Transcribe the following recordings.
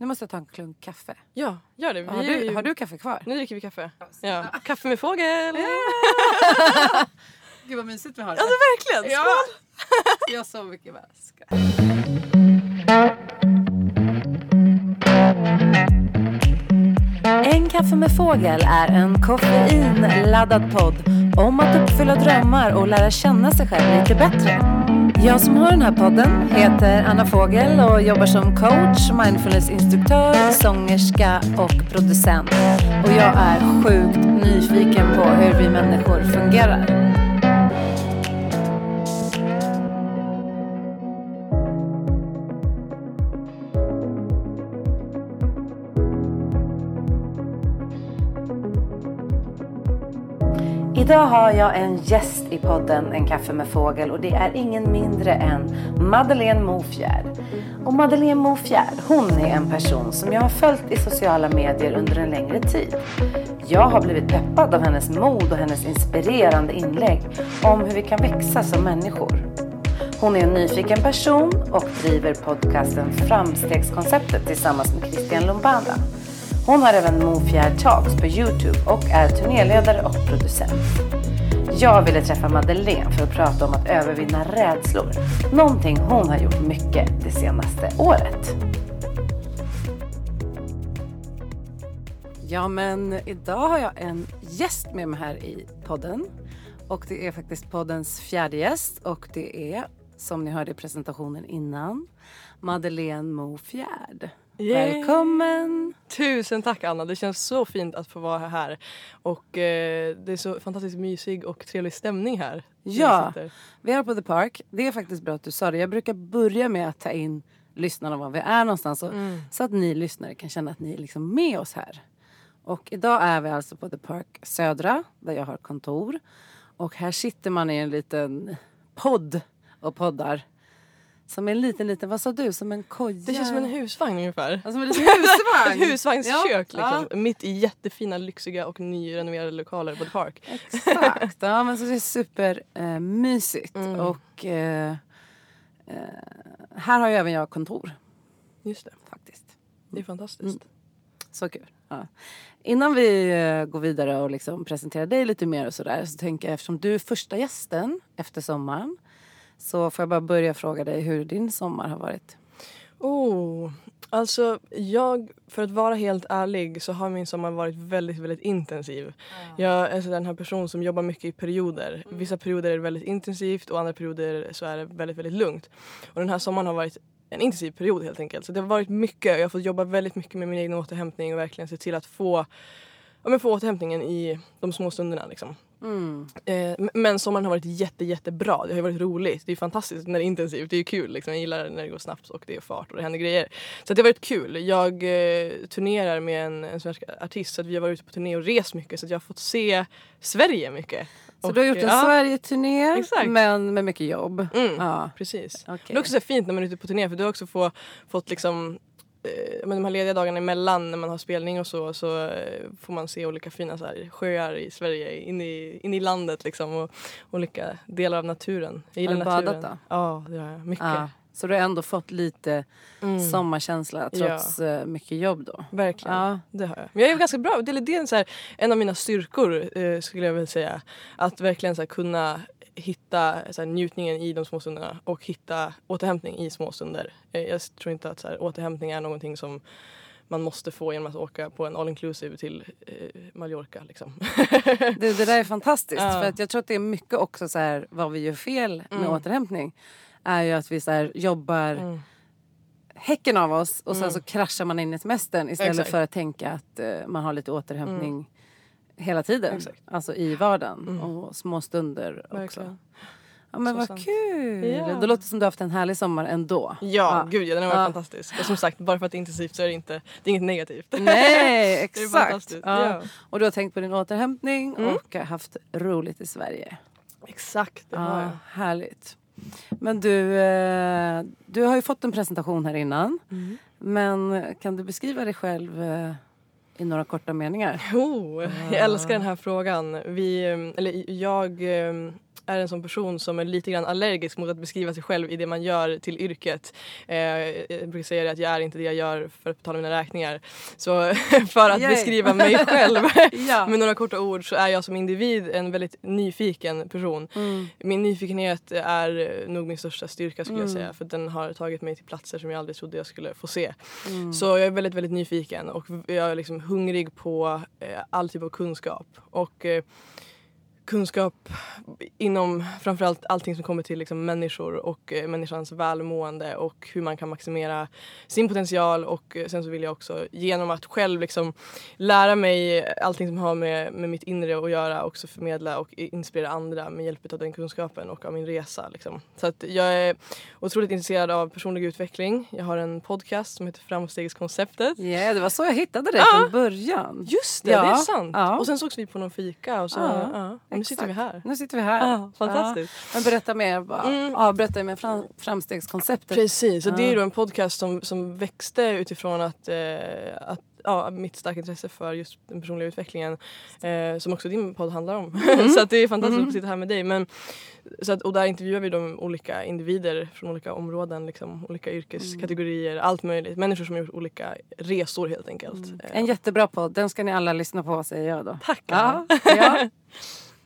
Nu måste jag ta en klunk kaffe. Ja, gör det. Vi Har är du, ju- har du kaffe kvar? Nu dricker vi kaffe. Ja. Kaffe med fågel! Gud vad mysigt vi har Alltså verkligen! Ja. Skål! Jag så mycket väska. En kaffe med fågel är en koffeinladdad podd om att uppfylla drömmar och lära känna sig själv lite bättre. Jag som har den här podden heter Anna Fågel och jobbar som coach, mindfulnessinstruktör, sångerska och producent. Och jag är sjukt nyfiken på hur vi människor fungerar. Idag har jag en gäst i podden En kaffe med fågel och det är ingen mindre än Madeleine Mofjärd. Och Madeleine Mofjärd, hon är en person som jag har följt i sociala medier under en längre tid. Jag har blivit peppad av hennes mod och hennes inspirerande inlägg om hur vi kan växa som människor. Hon är en nyfiken person och driver podcasten Framstegskonceptet tillsammans med Christian Lombada. Hon har även Mofjärd Talks på Youtube och är turnéledare och producent. Jag ville träffa Madeleine för att prata om att övervinna rädslor. Någonting hon har gjort mycket det senaste året. Ja, men idag har jag en gäst med mig här i podden. Och det är faktiskt poddens fjärde gäst och det är, som ni hörde i presentationen innan, Madeleine Mofjärd. Yay. Välkommen! Tusen tack Anna, det känns så fint att få vara här. Och eh, det är så fantastiskt mysig och trevlig stämning här. Ja. Vi är på The Park. Det är faktiskt bra att du sa det. Jag brukar börja med att ta in lyssnarna var vi är någonstans. Så, så att ni lyssnare kan känna att ni är liksom med oss här. Och idag är vi alltså på The Park Södra där jag har kontor. Och här sitter man i en liten podd och poddar. Som en liten, liten, vad sa du? Som en koja? Det känns som en husvagn ungefär. Alltså, som en liten husvagn. Ett husvagnskök Ja, liksom. Mitt i jättefina, lyxiga och nyrenoverade lokaler på The Park. Exakt. Ja, men så det är supermysigt. Eh, mysigt. Mm. Och eh, eh, här har ju även jag kontor Just det, faktiskt. det är fantastiskt. Så kul. Ja. Innan vi eh, går vidare och liksom presenterar dig lite mer och sådär så tänker jag eftersom du är första gästen efter sommaren så får jag bara börja fråga dig hur din sommar har varit. Oh, alltså jag, för att vara helt ärlig så har min sommar varit väldigt, väldigt intensiv. Jag är så den här person som jobbar mycket i perioder. Vissa perioder är det väldigt intensivt och andra perioder så är det väldigt, väldigt lugnt. Och den här sommaren har varit en intensiv period helt enkelt. Så det har varit mycket. Jag har fått jobba väldigt mycket med min egen återhämtning och verkligen se till att få, ja, men få återhämtningen i de små stunderna. Liksom. Mm. Eh, men sommaren har varit jätte, jättebra. Det har varit roligt. Det är fantastiskt när det är intensivt. Det är kul. Liksom. Jag gillar när det går snabbt och det är fart och det händer grejer. Så det har varit kul. Jag eh, turnerar med en, en svensk artist så att vi har varit ute på turné och rest mycket så jag har fått se Sverige mycket. Så Och, du har gjort en ja, Sverige-turné men med mycket jobb. Mm, Ja. Precis. Okej. Det är också så fint när man är ute på turné för du har också få, fått liksom men de här lediga dagarna emellan när man har spelning och så, så eh, får man se olika fina så här, sjöar i Sverige, in i, in i landet liksom och olika delar av naturen. Jag Har gillar du badat naturen. då? Ja, det har jag. Mycket. Ja. Så du har ändå fått lite Mm. sommarkänsla trots eh, mycket jobb då? Verkligen, Ja. det har jag. Men jag är ganska bra. Det är, det är en, så här, en av mina styrkor eh, skulle jag vilja säga. Att verkligen så här, kunna hitta så här, njutningen i de små stunderna och hitta återhämtning i små stunder. Eh, jag tror inte att så här, återhämtning är någonting som man måste få genom att åka på en all inclusive till eh, Mallorca. Liksom. Det, det där är fantastiskt. Ja. För att jag tror att det är mycket också så här, vad vi gör fel med Mm. återhämtning. Är ju att vi så här, jobbar Mm. häcken av oss och sen Mm. så kraschar man in i semestern istället Exakt. för att tänka att eh, man har lite återhämtning hela tiden. Exakt. Alltså i vardagen Mm. och små stunder också. Ja men Så vad sant. kul! Ja. Det låter som du har haft en härlig sommar ändå. Ja, gud ja, den har varit Ja. fantastisk. Och som sagt, bara för att det är intensivt så är det, inte, det är inget negativt. Nej, exakt. ja. Ja. Och du har tänkt på din återhämtning Mm. och haft roligt i Sverige. Exakt, det har Ja, jag. härligt. Men du, eh, du har ju fått en presentation här innan. Mm. Men kan du beskriva dig själv eh, i några korta meningar? Oh, jag älskar den här frågan. Vi, mm, eller jag eh, är en sån person som är lite grann allergisk mot att beskriva sig själv i det man gör till yrket. Eh, jag brukar säga det att jag är inte det jag gör för att betala mina räkningar. Så för att Yay. beskriva mig själv Ja. med några korta ord så är jag som individ en väldigt nyfiken person. Mm. Min nyfikenhet är nog min största styrka skulle jag Mm. säga för den har tagit mig till platser som jag aldrig trodde jag skulle få se. Mm. Så jag är väldigt, väldigt nyfiken och jag är liksom hungrig på eh, all typ av kunskap. Och eh, kunskap inom framförallt allting som kommer till liksom människor och eh, människans välmående och hur man kan maximera sin potential och eh, sen så vill jag också genom att själv liksom lära mig allting som har med, med mitt inre att göra också förmedla och inspirera andra med hjälp av den kunskapen och av min resa. Liksom. Så att jag är otroligt intresserad av personlig utveckling. Jag har en podcast som heter Framstegskonceptet. Ja, det var så jag hittade dig Ja. från början. Just det, Ja, det är sant. ja. Och sen sågs vi på någon fika och så Ja, ja, och nu sitter vi här. Nu sitter vi här. Ja, fantastiskt. Ja. Men berätta mer. Bara, Mm. Avbryt dig med fram, framstegskonceptet. Precis, och det är Ja. då en podcast som, som växte utifrån att, eh, att ja, mitt starka intresse för just den personliga utvecklingen eh, som också din podd handlar om. Mm. så det är fantastiskt att sitta här med dig. Men, så att, och där intervjuar vi de olika individer från olika områden, liksom, olika yrkeskategorier, allt möjligt. Människor som har gjort olika resor helt enkelt. Eh, En jättebra podd. Den ska ni alla lyssna på säger jag då. Tack! Ja. Ja.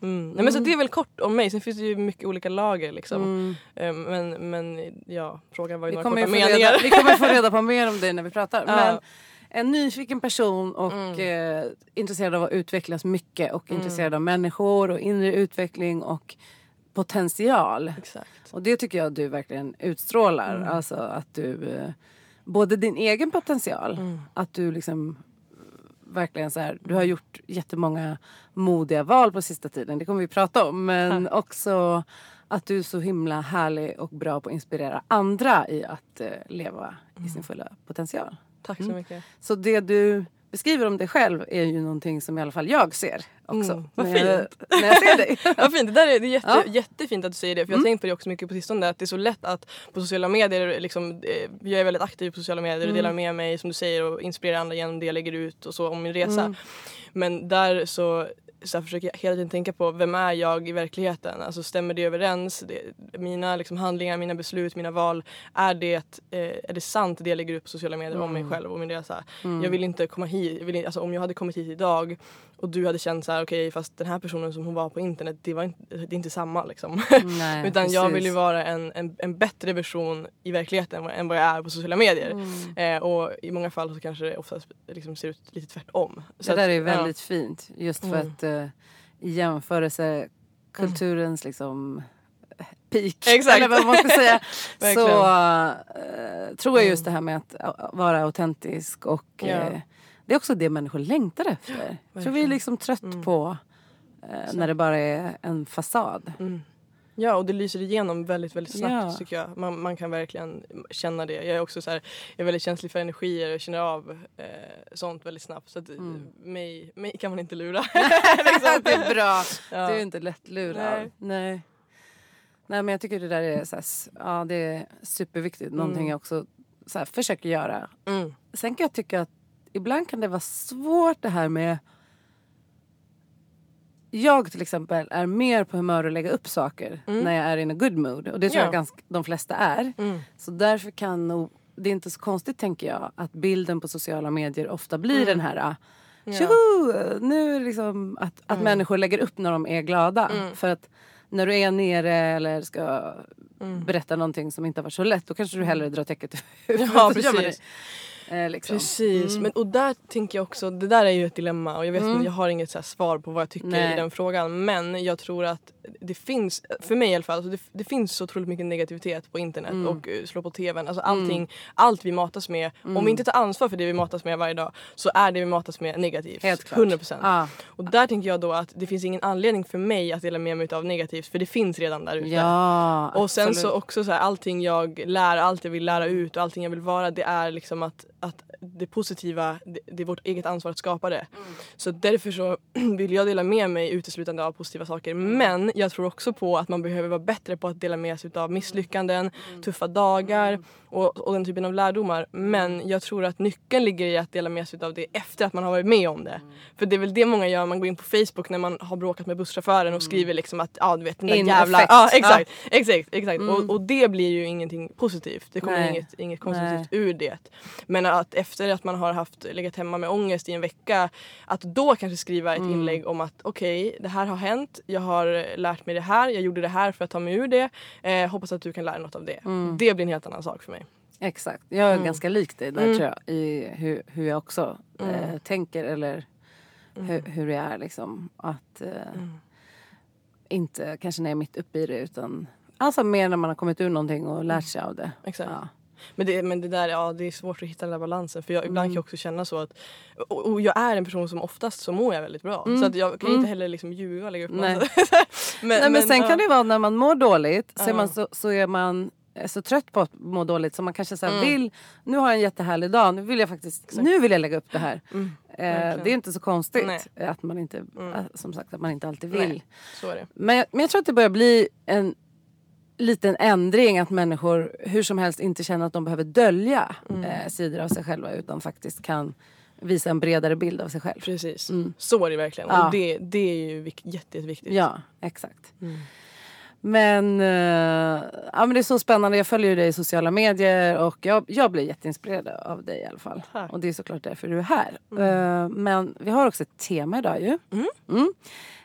Mm. Nej, men så det är väl kort om mig, sen finns det ju mycket olika lager liksom. Mm. Eh, Men, men ja, frågan var ju Vi, några korta meningar. reda, vi kommer få reda på mer om dig när vi pratar. Ja. Men en nyfiken person och Mm. eh, intresserad av att utvecklas mycket och intresserad av människor och inre utveckling och potential. Exakt. Och det tycker jag du verkligen utstrålar. Mm. Alltså att du, eh, både din egen potential, Mm. att du liksom verkligen så här, du har gjort jättemånga modiga val på sista tiden, det kommer vi prata om. Men också att du är så himla härlig och bra på att inspirera andra i att eh, leva i sin fulla potential. Tack så Mm. mycket. Så det du beskriver om dig själv är ju någonting som i alla fall jag ser också. Mm, vad när, jag, fint. när jag ser dig. Vad fint, det där är, det är jätte, Ja. Mm. jättefint att du säger det för jag har tänkt på det också mycket på sistone att det är så lätt att på sociala medier, liksom, eh, jag är väldigt aktiv på sociala medier och Mm. delar med mig som du säger och inspirerar andra genom det jag lägger ut och så om min resa. Mm. Men där så, så här försöker jag hela tiden tänka på vem är jag i verkligheten? Alltså stämmer det överens? Det, mina liksom, handlingar, mina beslut, mina val. Är det, eh, är det sant det jag lägger upp på sociala medier om mig själv och min resa? Jag vill inte komma hit. Vill, alltså, om jag hade kommit hit idag och du hade känt så här, okej fast den här personen som hon var på internet det, var inte, det är inte samma liksom. Nej, Utan jag vill ju precis. vara en, en, en bättre version i verkligheten än vad- jag är på sociala medier. Mm. Eh, och i många fall så kanske det oftast liksom ser ut lite tvärtom. Så det där att, är ja. väldigt fint. Just för Mm. att uh, i jämförelse kulturens liksom peak. Exakt. Eller vad man ska säga. så eh, tror jag just det här med att uh, vara autentisk och Ja. Det är också det människor längtar efter. Jag tror vi är liksom trött Mm. på eh, när det bara är en fasad. Mm. Ja och det lyser igenom väldigt väldigt snabbt Ja. tycker jag. Man, man kan verkligen känna det. Jag är också så här, jag är väldigt känslig för energier och känner av eh, sånt väldigt snabbt. Så att Mm. mig, mig kan man inte lura. det är bra. Ja. Du är inte lättlurad. Nej. Nej. Nej men jag tycker det där är, så här, ja, det är superviktigt. Någonting Mm. jag också så här, försöker göra. Mm. Sen kan jag tycka att ibland kan det vara svårt det här med jag till exempel är mer på humör att lägga upp saker när jag är in a good mood. Och det tror Ja. jag ganska, de flesta är. Mm. Så därför kan nog, det är inte så konstigt tänker jag att bilden på sociala medier ofta blir den här ah, Tjoho! Nu är det liksom att, att människor lägger upp när de är glada. För att när du är nere eller ska berätta någonting som inte har varit så lätt då kanske du hellre drar täcket över Ja, precis. Eh, liksom. Precis, men, och där tänker jag också, det där är ju ett dilemma och jag vet Mm. inte, jag har inget så svar på vad jag tycker Nej. i den frågan men jag tror att det finns, för mig i alla fall, så det, det finns så otroligt mycket negativitet på internet Mm. och uh, slå på tvn, alltså allting, allt vi matas med, Mm. om vi inte tar ansvar för det vi matas med varje dag så är det vi matas med negativt. Helt klart. 100%. Ja. Och där tänker jag då att det finns ingen anledning för mig att dela med mig av negativt för det finns redan där ute. ja, Och sen absolut. så också så här, allting jag lär, allt jag vill lära ut och allting jag vill vara det är liksom att, att det positiva, det, det är vårt eget ansvar att skapa det. Så därför så vill jag dela med mig uteslutande av positiva saker. Men jag tror också på att man behöver vara bättre på att dela med sig av misslyckanden, tuffa dagar och, och den typen av lärdomar. Men jag tror att nyckeln ligger i att dela med sig av det efter att man har varit med om det. För det är väl det många gör, man går in på Facebook när man har bråkat med busschauffören och skriver liksom att ja du vet den där In jävla... effect. Ja exakt, exakt, exakt. Mm. Och, och det blir ju ingenting positivt. Det kommer Nej. inget, inget konstruktivt ur det. Men att efter att man har haft, legat hemma med ångest i en vecka att då kanske skriva ett Mm. inlägg om att okej det här har hänt, jag har lärt mig det här, jag gjorde det här för att ta mig ur det. Eh, hoppas att du kan lära dig något av det. Mm. Det blir en helt annan sak för mig. Exakt. Jag är Mm. ganska lik dig där Mm. tror jag. I hur, hur jag också eh, Mm. tänker eller Mm. hur, hur det är liksom. Att eh, Mm. inte kanske när jag är mitt uppe i det utan alltså mer när man har kommit ur någonting och lärt sig av det. Exakt. Ja. Men det, men det där ja, det är svårt att hitta den där balansen. För jag, ibland Mm. kan jag också känna så att... Och, och jag är en person som oftast så mår jag väldigt bra. Mm. Så att jag kan Mm. inte heller liksom ljuga och lägga upp Nej. men, Nej, men sen ja. kan det vara när man mår dåligt så, man så, så är man eh, så trött på att må dåligt så man kanske så Mm. vill, nu har jag en jättehärlig dag, nu vill jag faktiskt, Exakt. nu vill jag lägga upp det här. Mm, Eh, det är inte så konstigt Nej. att man inte, Mm. som sagt att man inte alltid vill. Men, jag- men jag tror att det börjar bli en liten ändring att människor hur som helst inte känner att de behöver dölja Mm. eh, sidor av sig själva utan faktiskt kan visa en bredare bild av sig själv. Precis. Mm. Så är det verkligen. Ja. Och det, det är ju vik- jätte, jätteviktigt. Ja, exakt. Mm. Men, eh, ja, men det är så spännande. Jag följer ju dig i sociala medier och jag, jag blir jätteinspirerad av dig i alla fall. Tack. Och det är såklart därför du är här. Eh, men vi har också ett tema idag ju. Mm. Mm.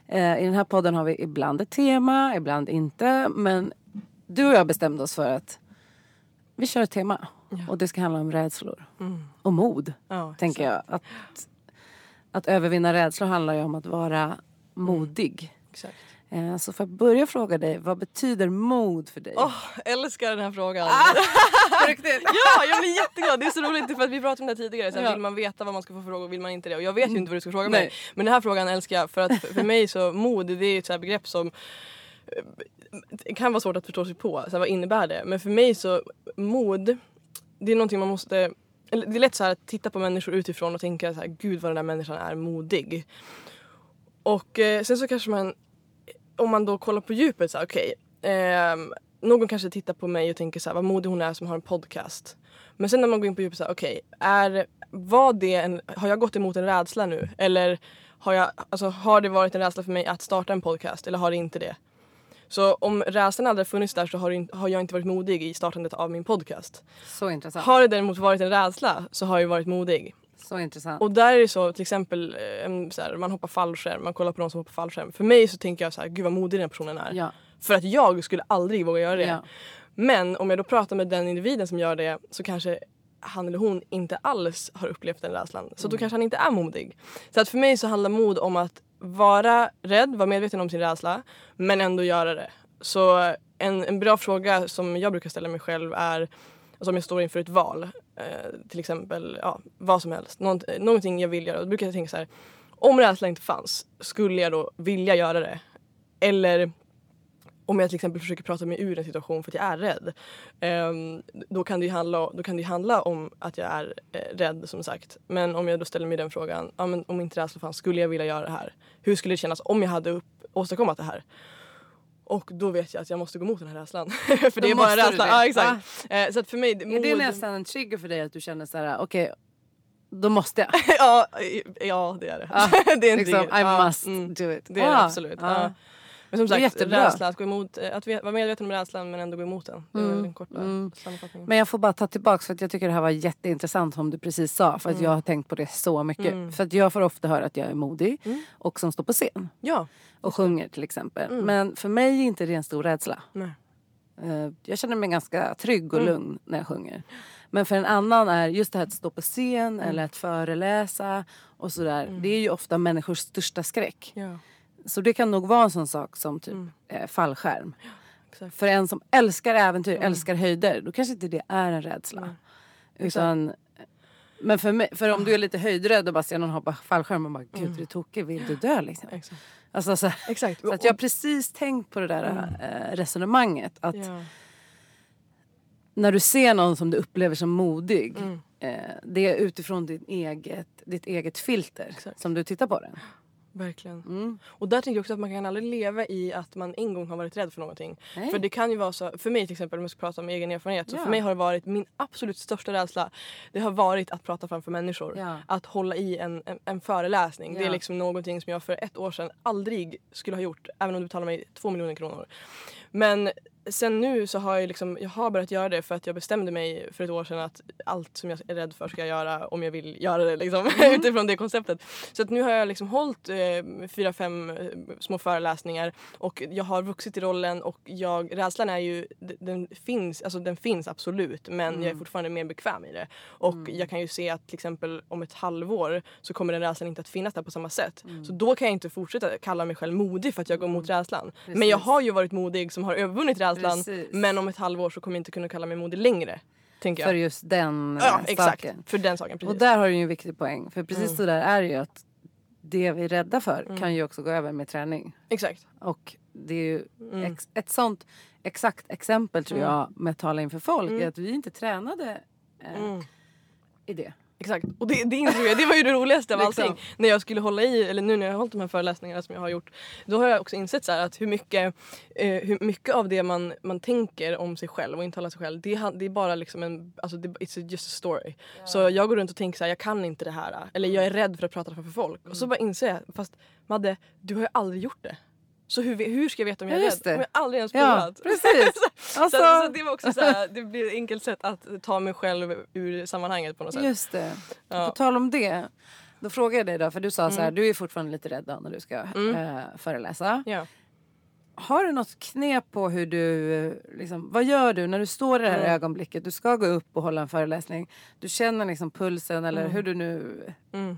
Eh, I den här podden har vi ibland ett tema, ibland inte. Men du och jag bestämde oss för att vi kör ett tema. Ja. Och det ska handla om rädslor. Mm. Och mod, Ja, tänker exakt. jag. Att, att övervinna rädslor handlar ju om att vara modig. Exakt. Eh, Så får jag börja fråga dig, vad betyder mod för dig? Åh, älskar den här frågan. Riktigt? ja, jag blir jätteglad. Det är så roligt för att vi pratade om det tidigare. Så här, Ja. Vill man veta vad man ska få fråga och vill man inte det? Och jag vet ju inte vad du ska fråga Nej. mig. Men den här frågan älskar jag för att för mig så mod det är ett så här begrepp som det kan vara svårt att förstå sig på. Så här, vad innebär det? Men för mig så mod det är någonting man måste eller det är lätt så här att titta på människor utifrån och tänka så här, gud vad den där människan är modig. Och eh, sen så kanske man, om man då kollar på djupet så här, okej. Okay, eh, någon kanske tittar på mig och tänker så här, vad modig hon är som har en podcast. Men sen när man går in på djupet så här, okej, är, var det en, har jag gått emot en rädsla nu? Eller har, jag, alltså, har det varit en rädsla för mig att starta en podcast eller har det inte det? Så om rädslan aldrig funnits där så har, har jag inte varit modig i startandet av min podcast. Så intressant. Har det däremot varit en rädsla så har jag varit modig. Så intressant. Och där är det så till exempel eh, så här, man hoppar fallskärm, man kollar på någon som hoppar fallskärm. För mig så tänker jag så här, gud vad modig den här personen är. ja. För att jag skulle aldrig våga göra det. Ja. Men om jag då pratar med den individen som gör det så kanske han eller hon inte alls har upplevt den rädslan. Så då kanske han inte är modig. Så att för mig så handlar mod om att vara rädd, vara medveten om sin rädsla men ändå göra det. Så en, en bra fråga som jag brukar ställa mig själv är alltså om jag står inför ett val, eh, till exempel ja, vad som helst, Något, någonting jag vill göra. Då brukar jag tänka så här, om rädslan inte fanns, skulle jag då vilja göra det? Eller om jag till exempel försöker prata mig ur en situation för att jag är rädd. ehm, då, kan det handla, då kan det handla om att jag är eh, rädd som sagt. Men om jag då ställer mig den frågan, ja, men om inte rädsla fanns, skulle jag vilja göra det här? Hur skulle det kännas om jag hade upp, åstadkommit det här? Och då vet jag att jag måste gå mot den här rädslan. för det Då är bara rädsla. det. Ja, exakt. Eh, så att för mig, Är det nästan en trigger för dig att du känner så här, okej, då måste jag. ja, ja, det är det. Ja, det är en liksom, trigger. I must mm. do it. Det är det Ah, absolut. Men som sagt, jättebra. rädsla, att gå emot, eh, att vara medveten om rädslan men ändå gå emot den. Det är väl den korta mm. Men jag får bara ta tillbaka för att jag tycker det här var jätteintressant som du precis sa. För att jag har tänkt på det så mycket. Mm. För att jag får ofta höra att jag är modig Mm. och som står på scen. Ja. Och sjunger till exempel. Mm. Men för mig är inte det en stor rädsla. Nej. Eh, Jag känner mig ganska trygg och Mm. lugn när jag sjunger. Men för en annan är just det här att stå på scen eller att föreläsa och sådär. Mm. Det är ju ofta människors största skräck. Ja, Så det kan nog vara en sån sak som typ Mm. eh, fallskärm. exakt. För en som älskar äventyr, Mm. älskar höjder, då kanske inte det är en rädsla. Nej. Utan, men för, mig, för om du är lite höjdrädd och bara ser någon hoppa fallskärm och bara gud Mm. du är tokig, vill du dö liksom? Exakt. Alltså, så, exakt. så att jag har precis tänkt på det där eh, resonemanget. Att ja. när du ser någon som du upplever som modig Mm. eh, det är utifrån din eget, ditt eget filter Exakt. som du tittar på den. Verkligen. Mm. Och där tänker jag också att man kan aldrig leva i att man en gång har varit rädd för någonting. Nej. För det kan ju vara så, för mig till exempel om jag ska prata om egen erfarenhet. Så Ja. för mig har det varit min absolut största rädsla. Det har varit att prata framför människor. Ja. Att hålla i en, en, en föreläsning. Det Ja. är liksom någonting som jag för ett år sedan aldrig skulle ha gjort. Även om du betalar mig två miljoner kronor. Men sen nu så har jag liksom, jag har börjat göra det för att jag bestämde mig för ett år sedan att allt som jag är rädd för ska jag göra om jag vill göra det liksom. utifrån det konceptet. Så att nu har jag liksom hållit eh, fyra, fem eh, små föreläsningar och jag har vuxit i rollen och jag, rädslan är ju, den finns, alltså den finns absolut men jag är fortfarande mer bekväm i det. Och jag kan ju se att till exempel om ett halvår så kommer den rädslan inte att finnas där på samma sätt. Så då kan jag inte fortsätta kalla mig själv modig för att jag går mot rädslan. Men jag Precis. har ju varit modig som har övervunnit rädslan Precis. men om ett halvår så kommer jag inte kunna kalla mig modig längre. Tänker För jag. just den Ja exakt, saken. för den saken. Precis. Och där har du ju en viktig poäng. För precis Mm. så där är det ju att det vi är rädda för kan ju också gå över med träning. Exakt. Och det är ju Mm. ex- ett sånt exakt exempel tror jag med att tala inför folk är att vi inte tränade eh, Mm. i det. Exakt. Och det, det insåg jag, det var ju det roligaste av Liksom. allting. När jag skulle hålla i, eller nu när jag har hållit de här föreläsningarna som jag har gjort. Då har jag också insett så att hur mycket, eh, hur mycket av det man, man tänker om sig själv och intalar sig själv. Det, är- det är bara liksom en, alltså det, it's just a story. Så jag går runt och tänker så här, jag kan inte det här. Eller jag är rädd för att prata framför folk. Och så Mm. bara inser jag, fast Madde, du har ju aldrig gjort det. Så hur, hur ska jag veta om jag Ja, är rädd? Om jag aldrig ens Ja, provat. precis. så, Alltså- så, så det var också så här, det blir ett enkelt sätt att ta mig själv ur sammanhanget på något sätt. Just det. Ja. På tal om det. Då frågar jag dig då, för du sa så Mm. här, du är fortfarande lite rädd då när du ska eh, föreläsa. Ja. Har du något knep på hur du, liksom, vad gör du när du står i det här Mm. ögonblicket? Du ska gå upp och hålla en föreläsning. Du känner liksom pulsen eller Mm. hur du nu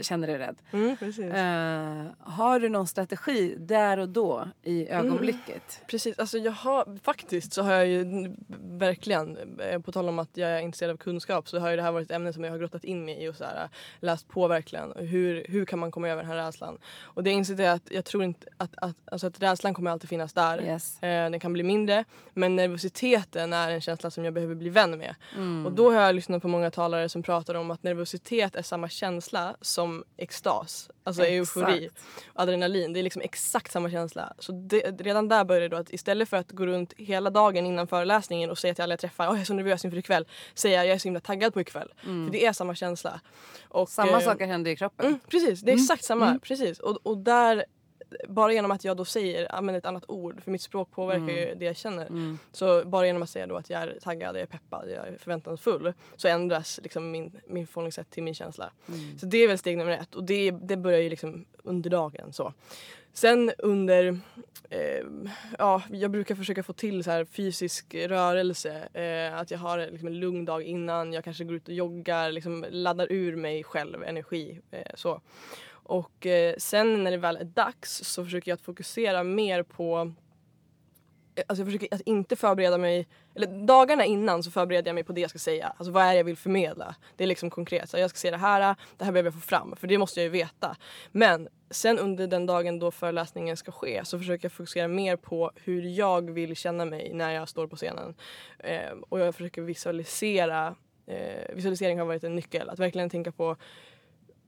känner dig rädd. Mm. Eh, har du någon strategi där och då i Mm. ögonblicket? Precis, alltså jag har, faktiskt så har jag ju verkligen, eh, på tal om att jag är intresserad av kunskap så har ju det här varit ett ämne som jag har grottat in mig i och så här, läst på verkligen. Hur, hur kan man komma över den här rädslan? Och det insåg jag att jag tror inte att, att, alltså att rädslan kommer alltid finnas där. Yes. Eh, den kan bli mindre men nervositeten är en känsla som jag behöver bli vän med. Mm. Och då har jag lyssnat på många talare som pratar om att nervositet är samma känsla som extas. Alltså Exakt. eufori. Adrenalin, det är liksom exakt samma känsla. Så det, redan där börjar det då att istället för att gå runt hela dagen innan föreläsningen och säga till alla jag träffar att jag är så nervös inför ikväll. Säga jag är så himla taggad på ikväll. För det är samma känsla. Och, Samma eh, saker händer i kroppen. Mm, precis, det är exakt samma. Precis. Och, och där, bara genom att jag då säger, använder ett annat ord, för mitt språk påverkar ju det jag känner. Så bara genom att säga då att jag är taggad, jag är peppad, jag är förväntansfull så ändras liksom min, min förhållningssätt till min känsla. Så det är väl steg nummer ett och det, det börjar ju liksom under dagen. Så. Sen under, eh, ja jag brukar försöka få till så här fysisk rörelse. Eh, att jag har liksom en lugn dag innan, jag kanske går ut och joggar, liksom laddar ur mig själv energi. Eh, så. Och eh, sen när det väl är dags så försöker jag att fokusera mer på eh, Alltså jag försöker att inte förbereda mig, eller dagarna innan så förbereder jag mig på det jag ska säga. Alltså vad är det jag vill förmedla? Det är liksom konkret. Så jag ska säga det här, det här behöver jag få fram. För det måste jag ju veta. Men sen under den dagen då föreläsningen ska ske så försöker jag fokusera mer på hur jag vill känna mig när jag står på scenen. Eh, och jag försöker visualisera. Eh, visualisering har varit en nyckel. Att verkligen tänka på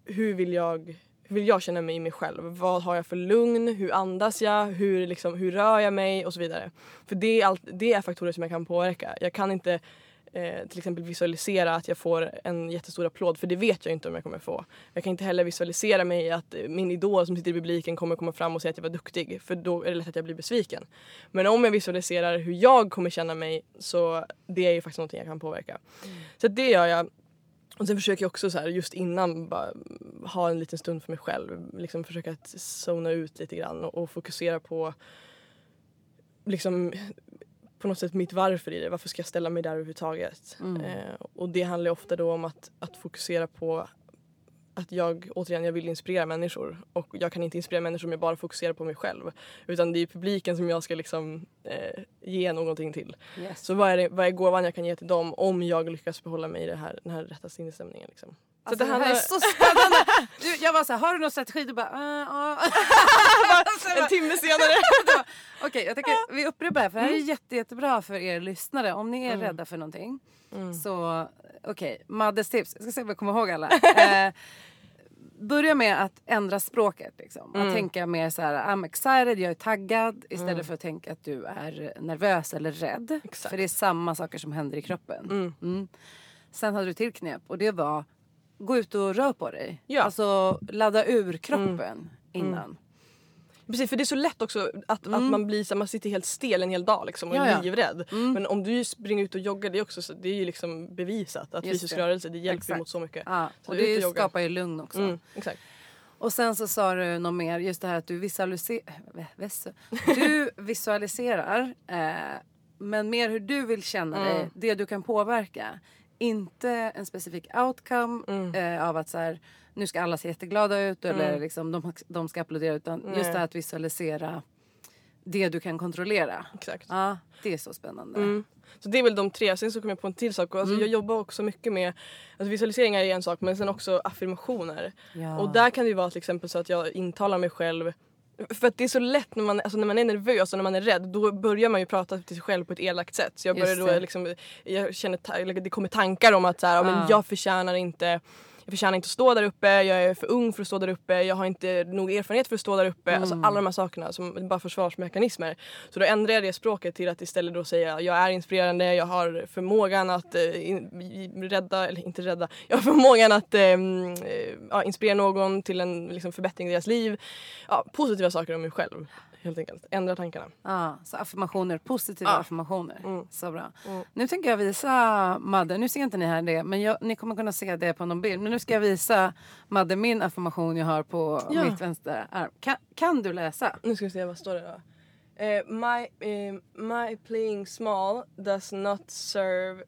hur vill jag hur vill jag känna mig i mig själv? Vad har jag för lugn? Hur andas jag? Hur, liksom, hur rör jag mig? Och så vidare. För det är, allt, det är faktorer som jag kan påverka. Jag kan inte eh, till exempel visualisera att jag får en jättestor applåd för det vet jag inte om jag kommer få. Jag kan inte heller visualisera mig att min idol som sitter i publiken kommer komma fram och säga att jag var duktig för då är det lätt att jag blir besviken. Men om jag visualiserar hur jag kommer känna mig så det är ju faktiskt någonting jag kan påverka. Så det gör jag och sen försöker jag också så här, just innan bara ha en liten stund för mig själv. Liksom försöka att zona ut lite grann och, och fokusera på liksom på något sätt mitt varför i det. Varför ska jag ställa mig där överhuvudtaget? Eh, och det handlar ofta då om att, att fokusera på att jag, återigen, jag vill inspirera människor. Och jag kan inte inspirera människor om jag bara fokuserar på mig själv. Utan det är publiken som jag ska liksom eh, ge någonting till. Yes. Så vad är, det, vad är gåvan jag kan ge till dem om jag lyckas behålla mig i det här, den här rätta sinnesstämningen? Liksom. Alltså, det, här handlar- är så spännande! Du, jag var så här, har du någon strategi? Du bara, uh, uh. En timme senare. Okej, jag tänker vi upprepar det här för det här är jätte, jättebra för er lyssnare. Om ni är rädda för någonting så okej, Maddes tips. Jag ska se om jag kommer ihåg alla. eh, börja med att ändra språket. Liksom. Mm. Att tänka mer så här, I'm excited, jag är taggad. Istället Mm. för att tänka att du är nervös eller rädd. Exakt. För det är samma saker som händer i kroppen. Mm. Mm. Sen hade du till knep och det var gå ut och rör på dig. Ja. Mm. Alltså ladda ur kroppen innan. Precis för det är så lätt också att, att man blir så man sitter helt stel en hel dag liksom och Mm. Är ja. livrädd. Men om du springer ut och joggar det är, också, så- det är ju liksom bevisat att Just fysisk det. rörelse det hjälper Exakt. mot så mycket. Ja. Så Och det och skapar ju lugn också. Mm, exakt. Och sen så sa du något mer, just det här att du visualiserar. Du visualiserar, eh, men mer hur du vill känna Mm. dig, det du kan påverka. Inte en specifik outcome Mm. eh, av att så här, nu ska alla se jätteglada ut eller liksom, de, de ska applådera. Utan just Nej. det här att visualisera det du kan kontrollera. exakt. Ja, det är så spännande. Mm. Så det är väl de tre. Sen så kom jag på en till sak. Alltså Jag jobbar också mycket med alltså visualiseringar är en sak men sen också affirmationer. Ja. Och där kan det vara till exempel så att jag intalar mig själv för att det är så lätt när man, alltså när man är nervös och när man är rädd då börjar man ju prata till sig själv på ett elakt sätt. Så jag börjar då liksom, jag känner, det kommer tankar om att så här, ja, men Ah. jag förtjänar inte jag förtjänar inte att stå där uppe, jag är för ung för att stå där uppe, jag har inte nog erfarenhet för att stå där uppe. Alltså Mm. alla de här sakerna som bara försvarsmekanismer. Så då ändrar jag det språket till att istället då säga jag är inspirerande, jag har förmågan att eh, in, rädda, eller inte rädda, jag har förmågan att eh, mm, eh, ja, inspirera någon till en liksom, förbättring i deras liv. Ja, positiva saker om mig själv helt enkelt. Ändra tankarna. Ja, så affirmationer, positiva Ja. affirmationer. Mm. Så bra. Mm. Nu tänker jag visa Madde, nu ser inte ni här det men jag, ni kommer kunna se det på någon bild. Men nu ska jag visa Madde min affirmation jag har på Ja. mitt vänstra arm. Kan, kan du läsa? Nu ska vi se, vad står det då? Eh, my, eh, my playing small does not serve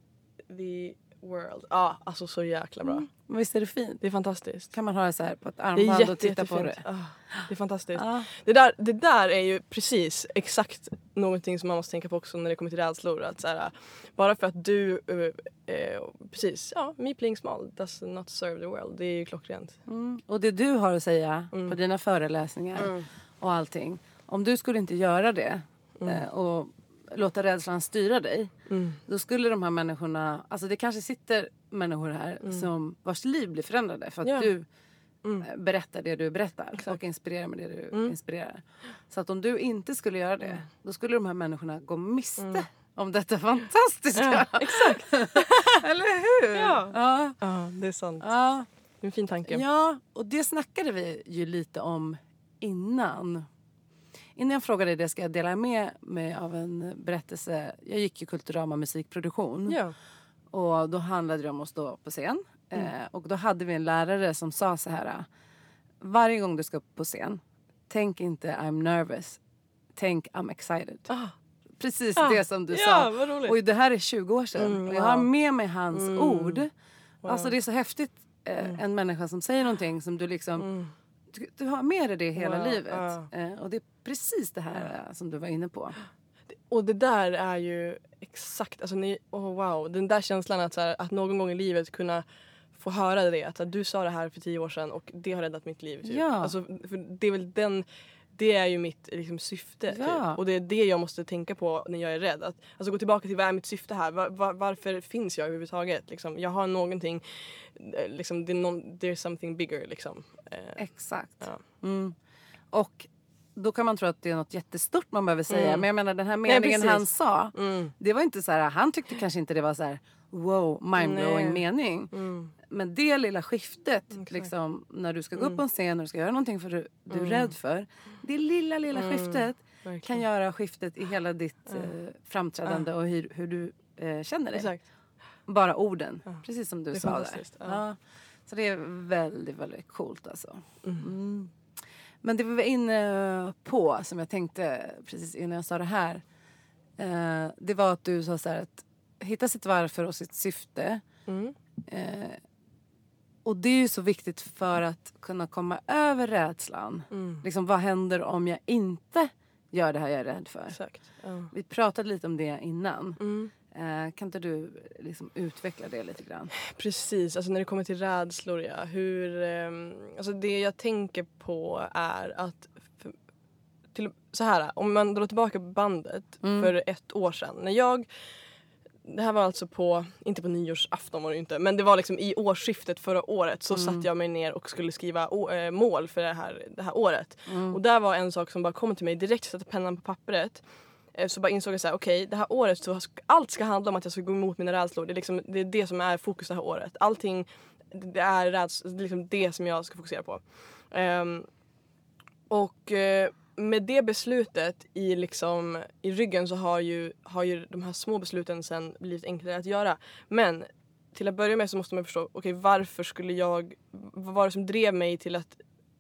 the world. Ja, ah, alltså så jäkla bra. Men visst är det fint? Det är fantastiskt. Kan man ha det så här på ett armband jätte, och titta på jättefint. det? Ah, det är fantastiskt. Ja. Det, där, det där är ju precis exakt någonting som man måste tänka på också när det kommer till rädslor. Att så här, bara för att du, eh, eh, precis, ja, me playing small does not serve the world. Det är ju klockrent. Mm. Och det du har att säga Mm. på dina föreläsningar och allting. Om du skulle inte göra det eh, och låta rädslan styra dig. Mm. Då skulle de här människorna, alltså det kanske sitter människor här Mm. som vars liv blir förändrade för att Ja. du Mm. eh, berättar det du berättar Exakt. och inspirerar med det du Mm. inspirerar. Så att om du inte skulle göra det då skulle de här människorna gå miste om detta fantastiska. Mm. Ja, exakt. Eller hur? Ja. Ja. Ja, det är sant. ja. Det är en fin tanke. Ja, och det snackade vi ju lite om innan. Innan jag frågade dig det ska jag dela med mig av en berättelse. Jag gick ju Kulturama musikproduktion. Ja. Och då handlade det om att stå på scen. Eh, och då hade vi en lärare som sa så här. Varje gång du ska upp på scen, tänk inte I'm nervous. Tänk I'm excited. Ah. Precis Ah. det som du Ja, sa. Och det här är 20 år sedan. Mm, och jag har wow. med mig hans Mm. ord. Wow. Alltså det är så häftigt. Eh, En människa som säger någonting som du liksom Mm. Du, du har med dig det hela Wow, livet. Eh, och det är precis det här eh, som du var inne på. Och det där är ju exakt, alltså ni, oh wow, den där känslan att, så här, att någon gång i livet kunna få höra det. Att, här, du sa det här för tio år sedan och det har räddat mitt liv. Typ. Ja. Alltså, det är väl den, det är ju mitt liksom, syfte. Ja. Typ. Och det är det jag måste tänka på när jag är rädd. Att, alltså gå tillbaka till vad är mitt syfte här? Var, var, varför finns jag överhuvudtaget? Liksom, jag har någonting, eh, liksom, det är någon, there's something bigger liksom. Eh, Exakt. ja. Mm. Och då kan man tro att det är något jättestort man behöver säga. Mm. Men jag menar den här meningen precis. han sa. Mm. Det var inte så här, han tyckte kanske inte det var så här wow, mindblowing Nej. mening. Mm. Men det lilla skiftet, Exakt. liksom, när du ska gå Mm. upp på en scen och du ska göra någonting för du, du är rädd för. Det lilla, lilla Mm. skiftet kan Verkligen. göra skiftet i hela ditt eh, framträdande och hur, hur du eh, känner dig. Exakt. Bara orden, precis som du sa där. ja. Så det är väldigt, väldigt coolt alltså. Mm. Mm. Men det vi var inne på, som jag tänkte precis innan jag sa det här. Eh, det var att du sa så här att hitta sitt varför och sitt syfte. Mm. Eh, och det är ju så viktigt för att kunna komma över rädslan. Mm. Liksom, vad händer om jag inte gör det här jag är rädd för? Exakt. Ja. Vi pratade lite om det innan. Mm. Eh, kan inte du liksom utveckla det lite grann? Precis, alltså när det kommer till rädslor ja. Hur, ehm, alltså det jag tänker på är att för, till, så här, om man drar tillbaka bandet Mm. för ett år sedan. När jag det här var alltså på, inte på nyårsafton var det inte, men det var liksom i årsskiftet förra året så Mm. satte jag mig ner och skulle skriva å, eh, mål för det här, det här året. Mm. Och där var en sak som bara kom till mig direkt, satte pennan på pappret. Eh, så bara insåg jag så här, okej det här året så allt ska handla om att jag ska gå emot mina rädslor. Det är, liksom, det är det som är fokus det här året. Allting, det är räds, det, är liksom det som jag ska fokusera på. Um, och uh, med det beslutet i, liksom, i ryggen så har ju, har ju de här små besluten sen blivit enklare att göra. Men till att börja med så måste man förstå, okej varför skulle jag, vad var det som drev mig till att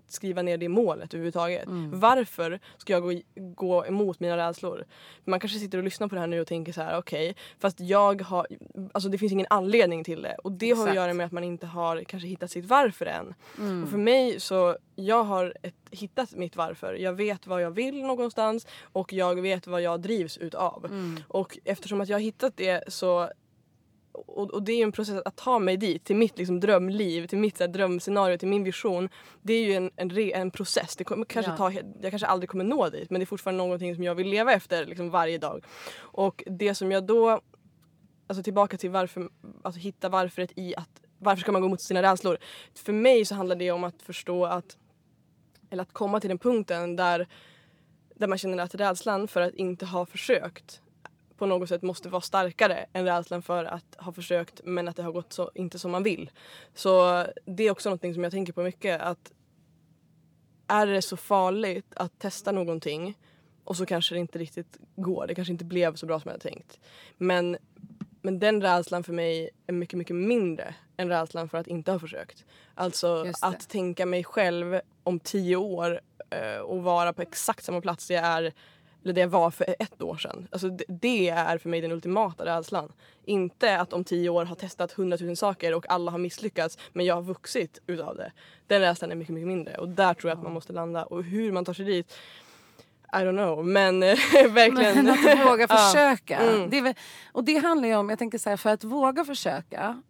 skriva ner det målet överhuvudtaget? Varför ska jag gå, gå emot mina rädslor? Man kanske sitter och lyssnar på det här nu och tänker så här, okej, fast jag har, alltså det finns ingen anledning till det. Och det har att Exakt. göra med att man inte har kanske hittat sitt varför än. Mm. Och för mig så, jag har ett, hittat mitt varför. Jag vet vad jag vill någonstans och jag vet vad jag drivs utav. Mm. Och eftersom att jag har hittat det så och, och det är ju en process att ta mig dit, till mitt liksom drömliv, till mitt så här, drömscenario, till min vision. Det är ju en, en, re, en process. Det kommer kanske Ja. ta, jag kanske aldrig kommer nå dit men det är fortfarande någonting som jag vill leva efter liksom, varje dag. Och det som jag då, alltså tillbaka till varför, alltså hitta varföret i att varför ska man gå mot sina rädslor? För mig så handlar det om att förstå att, eller att komma till den punkten där, där man känner att rädslan för att inte ha försökt på något sätt måste vara starkare än rädslan för att ha försökt men att det har gått så, inte som man vill. Så det är också någonting som jag tänker på mycket att är det så farligt att testa någonting och så kanske det inte riktigt går, det kanske inte blev så bra som jag hade tänkt. Men, men den rädslan för mig är mycket, mycket mindre än rädslan för att inte ha försökt. Alltså att tänka mig själv om tio år eh, och vara på exakt samma plats jag är eller det jag var för ett år sedan. Alltså det, det är för mig den ultimata rädslan. Inte att om tio år har testat hundratusen saker och alla har misslyckats men jag har vuxit utav det. Den rädslan är mycket, mycket mindre och där tror jag att man måste landa och hur man tar sig dit I don't know men verkligen. Men att våga Ja. försöka. Mm. Det väl, och det handlar ju om, jag tänker så här, för att våga försöka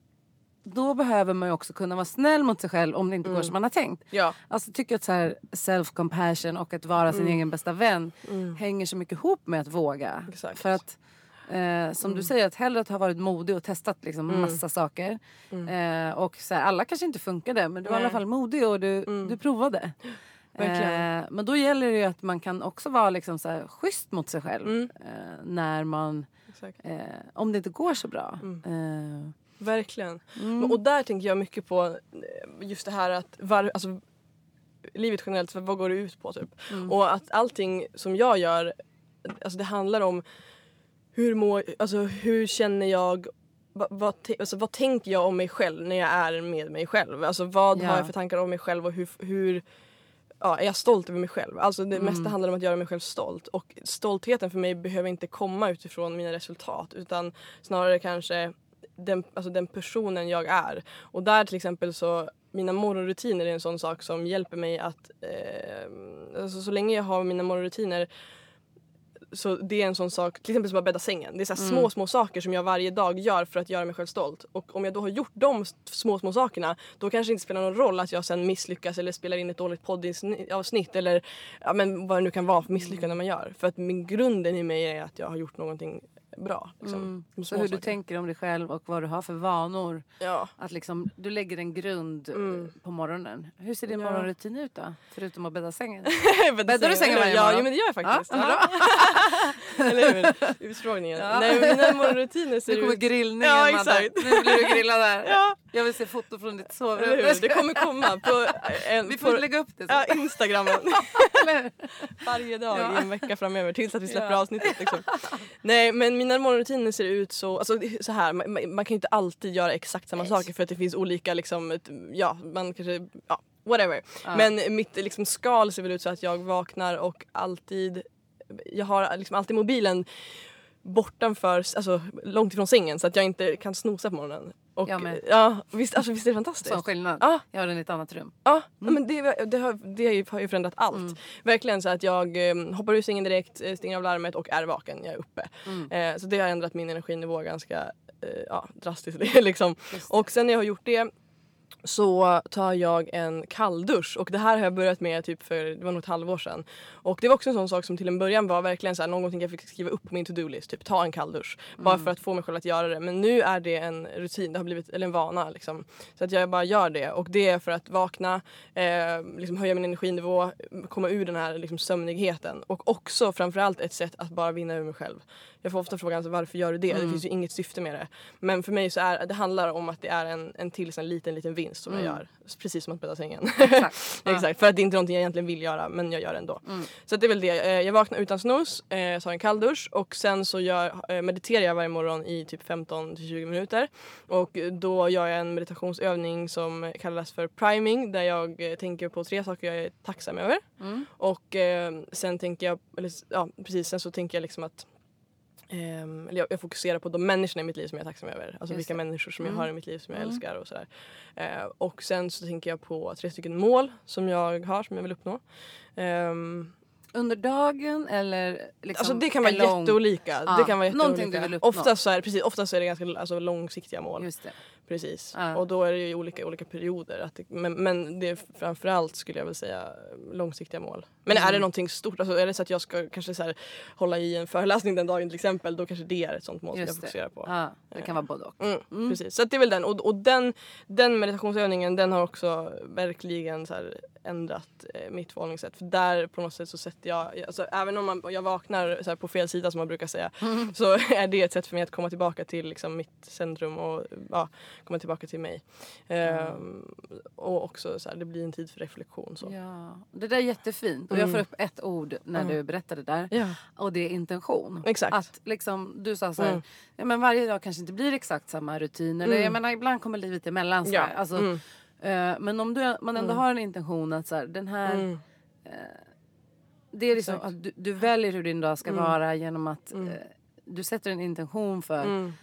då behöver man också kunna vara snäll mot sig själv om det inte går som man har tänkt. Ja. Alltså jag tycker att så här self-compassion och att vara sin egen bästa vän hänger så mycket ihop med att våga. Exakt. För att eh, som du säger, att hellre att ha varit modig och testat liksom massa saker. Eh, och så här, alla kanske inte funkade men du var i alla fall modig och du, du provade. Eh, men då gäller det att man kan också vara liksom så här, schysst mot sig själv. Mm. Eh, när man, eh, om det inte går så bra. Verkligen. Mm. Och där tänker jag mycket på eh, just det här att var, alltså, livet generellt, vad går det ut på typ? Mm. Och att allting som jag gör, alltså det handlar om hur, må, alltså, hur känner jag vad, vad, alltså, vad tänker jag om mig själv när jag är med mig själv? Alltså vad Ja. har jag för tankar om mig själv och hur, hur ja, är jag stolt över mig själv? Alltså det Mm. mesta handlar om att göra mig själv stolt. Och stoltheten för mig behöver inte komma utifrån mina resultat utan snarare kanske den, alltså den personen jag är. Och där till exempel så mina morgonrutiner är en sån sak som hjälper mig att eh, alltså så länge jag har mina morgonrutiner så det är en sån sak, till exempel som att bädda sängen. Det är så här små, små saker som jag varje dag gör för att göra mig själv stolt. Och om jag då har gjort de små, små sakerna då kanske det inte spelar någon roll att jag sen misslyckas eller spelar in ett dåligt poddavsnitt eller ja, men vad det nu kan vara för misslyckande man gör. För att min grunden i mig är att jag har gjort någonting bra. Liksom. mm. Så hur du sakerna. tänker om dig själv och vad du har för vanor. Ja. Att liksom, du lägger en grund eh, Mm. på morgonen. Hur ser din Ja. morgonrutin ut då? Förutom att bädda sängen? Bäddar du sängen varje ja, morgon? Ja men det gör jag faktiskt. Ja, Eller hur? Utfrågningen. Ja. Nej mina morgonrutiner ser Nu kommer ut... grillningen Ja, Madde. exakt. Nu blir du grillad där. Ja. Jag vill se foto från ditt sovrum. Det kommer komma på, en, Vi får på lägga upp det. Så. ja, Instagramen varje dag Ja. i en vecka framöver tills att vi släpper Ja. avsnittet. Liksom. Nej men mina morgonrutiner ser ut så, alltså så här, man, man kan ju inte alltid göra exakt samma Nej. saker för att det finns olika liksom, ett, ja man kanske, ja whatever. Ja. Men mitt liksom, skal ser väl ut så att jag vaknar och alltid, jag har liksom alltid mobilen bortanför, alltså långt ifrån sängen så att jag inte kan snosa på morgonen. Och, Jag med. ja, visst, alltså, visst är det fantastiskt? Sån skillnad. Ja. Jag har den i ett annat rum. Ja, men det, det, har, det har ju- förändrat allt. Mm. Verkligen så att jag eh, hoppar ur sängen direkt, eh, stänger av larmet och är vaken. Jag är uppe. Mm. Eh, så det har ändrat min energinivå ganska eh, ja, drastiskt. liksom. Och sen när jag har gjort det så tar jag en kalldusch och det här har jag börjat med typ för det var nog ett halvår sedan. Och det var också en sån sak som till en början var verkligen så här, någonting jag fick skriva upp på min to-do-list. Typ ta en kalldusch. Mm. Bara för att få mig själv att göra det. Men nu är det en rutin, det har blivit eller en vana liksom. Så att jag bara gör det och det är för att vakna, eh, liksom höja min energinivå, komma ur den här liksom, sömnigheten. Och också framförallt ett sätt att bara vinna över mig själv. Jag får ofta frågan alltså, varför gör du det? Mm. Det finns ju inget syfte med det. Men för mig så är det handlar om att det är en, en till en liten liten vinst som mm. jag gör. Precis som att bädda sängen. Exakt. Exakt. För att det är inte någonting jag egentligen vill göra men jag gör det ändå. Mm. Så det är väl det. Eh, jag vaknar utan snus, eh, tar en kalldusch och sen så gör, eh, mediterar jag varje morgon i typ 15 till 20 minuter. Och då gör jag en meditationsövning som kallas för priming där jag tänker på tre saker jag är tacksam över. Mm. Och sen tänker jag, eller ja precis, sen så tänker jag liksom att Um, jag, jag, fokuserar på de människorna i mitt liv som jag är tacksam över. Alltså Just vilka det. människor som mm. jag har i mitt liv som jag mm. älskar och sådär. Uh, och sen så tänker jag på tre stycken mål som jag har som jag vill uppnå. Um, under dagen eller liksom Alltså det kan vara lång... jätteolika. Ja, det kan vara jätteolika. Oftast så är, precis, oftast är det ganska alltså, långsiktiga mål. Just det. Precis. Ja. Och då är det ju olika, olika perioder. Att det, men, men det är framförallt skulle jag väl säga långsiktiga mål. Men mm. är det någonting stort, alltså är det så att jag ska kanske så här, hålla i en föreläsning den dagen till exempel då kanske det är ett sånt mål Just som jag fokuserar på. Ja, det kan vara både och. Mm, mm. Precis, så det är väl den. Och, och den, den meditationsövningen den har också verkligen så här, ändrat eh, mitt förhållningssätt. För där på något sätt så sätter jag, alltså, även om man, jag vaknar så här, på fel sida som man brukar säga mm. så är det ett sätt för mig att komma tillbaka till liksom, mitt centrum och ja, komma tillbaka till mig. Mm. Um, och också så här, det blir en tid för reflektion. Så. Ja, det där är jättefint. Och jag får mm. upp ett ord när mm. du berättade det där. Ja. Och det är intention. Exakt. Att liksom, du sa så här, mm. ja, men varje dag kanske inte blir exakt samma rutin. Eller jag menar ibland kommer livet emellan. Så ja. Alltså, uh, men om du, man ändå har en intention att så här, den här uh, det är liksom att du, du, väljer hur din dag ska mm. vara genom att mm. eh, du sätter en intention för mm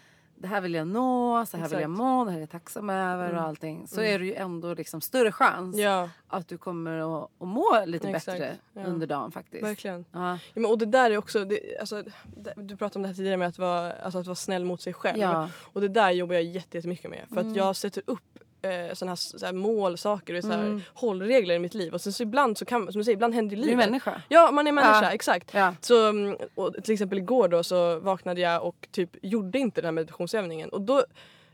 det här vill jag nå, så här Exakt. vill jag må, det här är jag tacksam över mm. och allting. Så mm. är det ju ändå liksom större chans ja. att du kommer att, att må lite Exakt. bättre ja. under dagen faktiskt. Verkligen. Ja. ja. men, och det där är också, det, alltså, det, du pratade om det här tidigare med att vara, alltså, att vara snäll mot sig själv. Och det där jobbar jag jättemycket med. För att mm. jag sätter upp eh, sådana här, så här målsaker och så här, mm. hållregler i mitt liv. Och sen så ibland så kan som du säger, ibland händer i livet. Du är människa. Ja man är människa, ja. exakt. Ja. Så, mm, och till exempel igår då så vaknade jag och typ gjorde inte den här meditationsövningen. Och då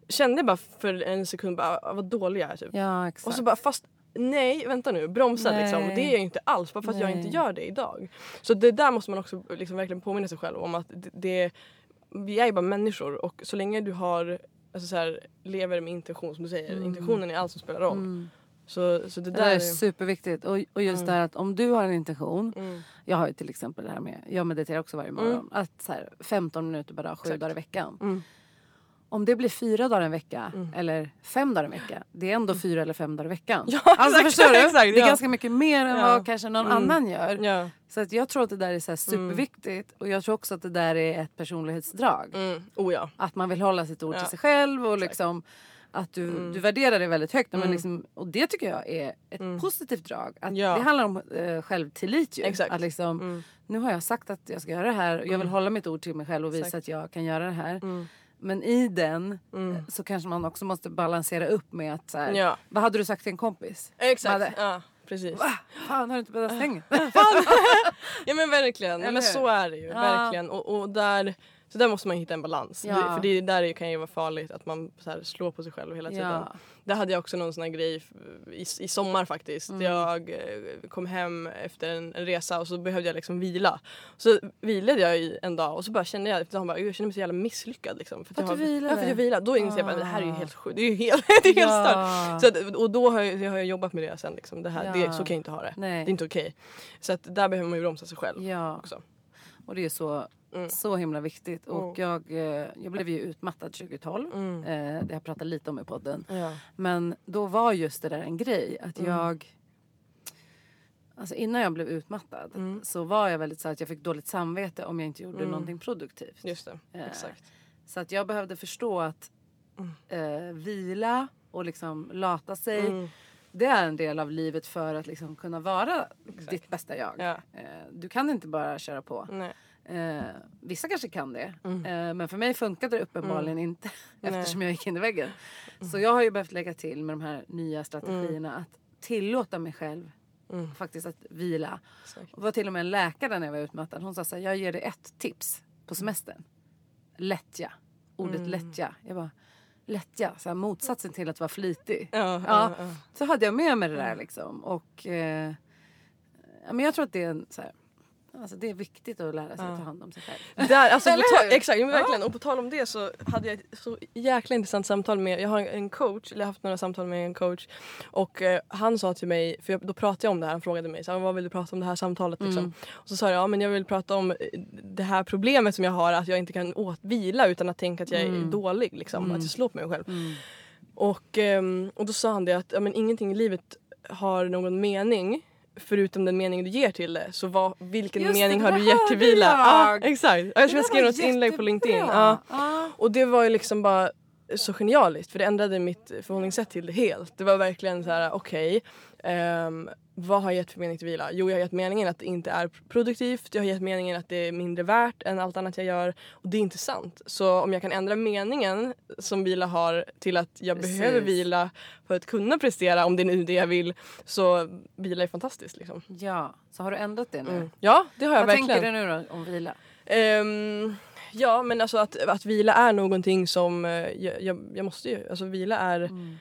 kände jag bara för en sekund bara, ah, vad dålig jag är. Typ. Ja, exakt. Och så bara fast nej vänta nu, bromsa nej. liksom. Det är jag inte alls bara för att nej. jag inte gör det idag. Så det där måste man också liksom verkligen påminna sig själv om att det, det vi är ju bara människor och så länge du har alltså så här, lever med intention som du säger. Mm. Intentionen är allt som spelar roll. Mm. Så, så det, där det är superviktigt. Och, och just mm. det här att om du har en intention. Mm. Jag har ju till exempel det här med, jag mediterar också varje morgon. Mm. Att så här, 15 minuter per dag, 7 dagar i veckan. Mm om det blir fyra dagar en vecka mm. eller fem dagar en vecka. Det är ändå mm. fyra eller fem dagar i veckan. Ja, alltså, exakt, förstår du? Exakt, det är ja. ganska mycket mer än ja. vad kanske någon mm. annan gör. Ja. Så att jag tror att det där är så superviktigt. Och jag tror också att det där är ett personlighetsdrag. Mm. Oh, ja. Att man vill hålla sitt ord till sig själv. och liksom att du, mm. du värderar det väldigt högt. Men liksom, och det tycker jag är ett mm. positivt drag. Att Det handlar om uh, självtillit ju. Exakt. Att liksom, Nu har jag sagt att jag ska göra det här. Och jag vill hålla mitt ord till mig själv och visa Exakt. att jag kan göra det här. Men i den mm. Eh, så kanske man också måste balansera upp med att så här, ja. vad hade du sagt till en kompis? Exakt, ja precis. Va? Fan har du inte bäddat sängen? ja men verkligen, men så är det ju. Verkligen. Och, och där så där måste man hitta en balans. Ja. för det där kan ju vara farligt att man så här, slår på sig själv hela tiden. Ja. Där hade jag också någon sån här grej i, i sommar faktiskt. Mm. Jag eh, kom hem efter en, en, resa och så behövde jag liksom vila. Så vilade jag i en dag och så bara kände jag, jag, bara, jag kände mig så jävla misslyckad. Liksom, för att, att jag, du vilade? Ja, för att jag vilade. Då insåg jag att det här är ju ah. helt sjukt. Det är ju helt, det är helt ja. stört. Och då har jag, har jag jobbat med det sen. Liksom. Det här, ja. det, så kan jag inte ha det. Nej. Det är inte okej. Okay. Så att där behöver man ju bromsa sig själv ja. också. Och det är så Mm. Så himla viktigt. Och mm. jag, eh, jag blev ju utmattad 2012. Mm. Eh, det har jag pratat lite om i podden. Ja. Men då var just det där en grej. Att mm. jag... Alltså innan jag blev utmattad mm. så var jag väldigt så att jag fick dåligt samvete om jag inte gjorde mm. någonting produktivt. Just det, eh, exakt. Så att jag behövde förstå att eh, vila och liksom lata sig det är en del av livet för att liksom kunna vara Exakt. ditt bästa jag. Ja. Du kan inte bara köra på. Nej. Eh, vissa kanske kan det. Eh, men för mig funkade det uppenbarligen inte eftersom jag gick in i väggen. Så jag har ju behövt lägga till med de här nya strategierna att tillåta mig själv faktiskt att vila. Det var till och med en läkare när jag var utmattad. Hon sa så här, jag ger dig ett tips på semestern. Lättja. Ordet lättja. Jag bara, lättja. Så här, motsatsen till att vara flitig. Ja, Ja, ja. Så hade jag med mig det där liksom. Och eh, men jag tror att det är en, så här, alltså det är viktigt att lära sig att ta hand om sig själv. Där, alltså, ta- exakt, men verkligen. Och på tal om det så hade jag ett så jäkla intressant samtal med, jag har en coach, eller jag har haft några samtal med en coach och eh, han sa till mig, för jag, då pratade jag om det här, han frågade mig så vad vill du prata om det här samtalet liksom? Mm. Och så sa jag, ja men jag vill prata om eh, det här problemet som jag har att jag inte kan åt vila utan att tänka att jag är Mm. dålig liksom, att jag slår på mig själv. Och, ehm, och då sa han det att ja, men ingenting i livet har någon mening förutom den mening du ger till det. Så vad, vilken Just det, mening det har där du gett till vila? Ja, exakt. Jag tror jag skrev något inlägg på LinkedIn. Ja. Och det var ju liksom bara så genialiskt för det ändrade mitt förhållningssätt till det helt. Det var verkligen så här: okej, ehm, vad har jag gett för mening till vila? Jo, jag har gett meningen att det inte är produktivt. Jag har gett meningen att det är mindre värt än allt annat jag gör. Och det är inte sant. Så om jag kan ändra meningen som vila har till att jag Precis. behöver vila för att kunna prestera om det är nu det jag vill. Så vila är fantastiskt liksom. ja, så har du ändrat det nu? Mm. Ja, det har jag Vad verkligen. tänker du nu då om vila? Ehm, ja men alltså att, att vila är någonting som eh, jag, jag, jag måste ju, alltså vila är Mm.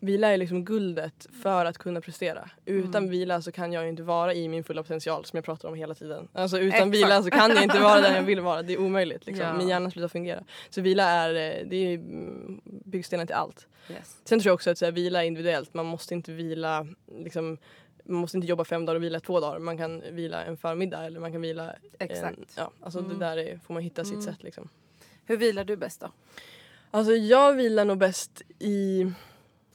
Vila är liksom guldet för att kunna prestera. Utan Mm. vila så kan jag inte vara i min fulla potential som jag pratar om hela tiden. Alltså utan Exakt. vila så kan jag inte vara den jag vill vara. Det är omöjligt. Liksom. Ja. Min hjärna slutar fungera. Så vila är, eh, det är mm, byggstenen till allt. Yes. Sen tror jag också att så här, vila är individuellt. Man måste inte vila liksom, man måste inte jobba fem dagar och vila två dagar. Man kan vila en förmiddag eller man kan vila Exakt. en, ja, alltså Mm. det där är, får man hitta sitt Mm. sätt liksom. Hur vilar du bäst då? Alltså jag vilar nog bäst i,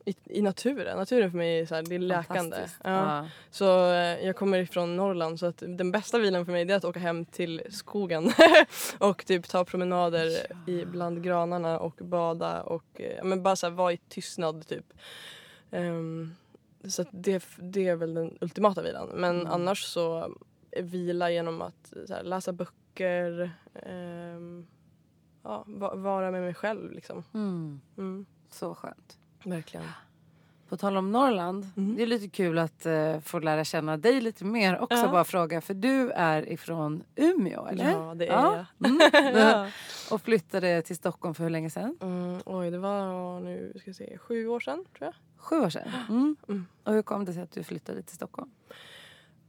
i, i naturen. Naturen för mig är, så här, det är läkande. Ja. Ja. Så eh, jag kommer ifrån Norrland så att den bästa vilan för mig är att åka hem till skogen och typ ta promenader i bland granarna och bada och eh, ja, men bara så här, vara i tystnad typ. Ehm, så det, det är väl den ultimata vilan. Men Mm. annars så är vila genom att här, läsa böcker, ehm, ja, va, vara med mig själv liksom. Mm. Mm, Så skönt. Verkligen. På tal om Norrland, Mm. det är lite kul att eh, få lära känna dig lite mer också. Ja. Bara fråga, för du är ifrån Umeå, eller? Ja, det är Ja. jag. Mm. Ja. Och flyttade till Stockholm för hur länge sedan? Mm, oj, det var nu ska jag se, sju år sedan tror jag. Sju år sedan? Mm. Mm. Och hur kom det sig att du flyttade till Stockholm?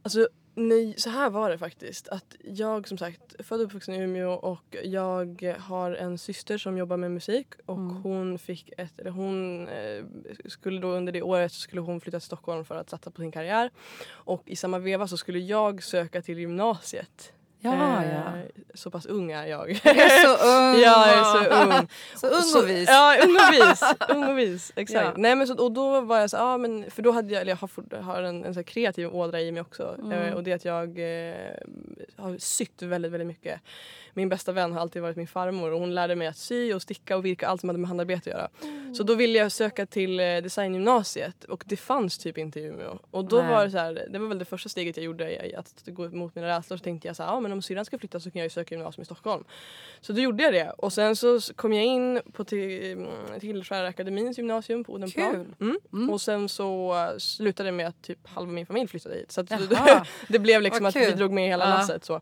Alltså, nej, så här var det faktiskt. Att jag som sagt född och uppvuxen i Umeå och jag har en syster som jobbar med musik och Mm. hon fick ett, eller hon eh, skulle då under det året så skulle hon flytta till Stockholm för att satsa på sin karriär. Och i samma veva så skulle jag söka till gymnasiet. Ja, Eh, ja. Så pass ung är jag. Du är så ung! Ja, jag är så ung. så ung och vis. Ja, ung och vis. ung och vis. Exakt. Ja. Nej, men så, och då var jag så ja men för då hade jag, eller jag har, har en, en så kreativ ådra i mig också. Mm. Eh, och det är att jag eh, har sytt väldigt, väldigt mycket. Min bästa vän har alltid varit min farmor och hon lärde mig att sy och sticka och virka, allt som hade med handarbete att göra. Så då ville jag söka till eh, designgymnasiet och det fanns typ inte i Umeå. Och då Nej. var det så här, det var väl det första steget jag gjorde i att gå emot mina rädslor. Så tänkte jag så här, ja men om syrran ska flytta så kan jag ju söka gymnasium i Stockholm. Så då gjorde jag det och sen så kom jag in på till, till Akademins gymnasium på Odenplan. Mm. Mm. Och sen så slutade det med att typ halva min familj flyttade hit. Så Jaha. det blev liksom Vad att vi drog med hela Ja. lasset. Så.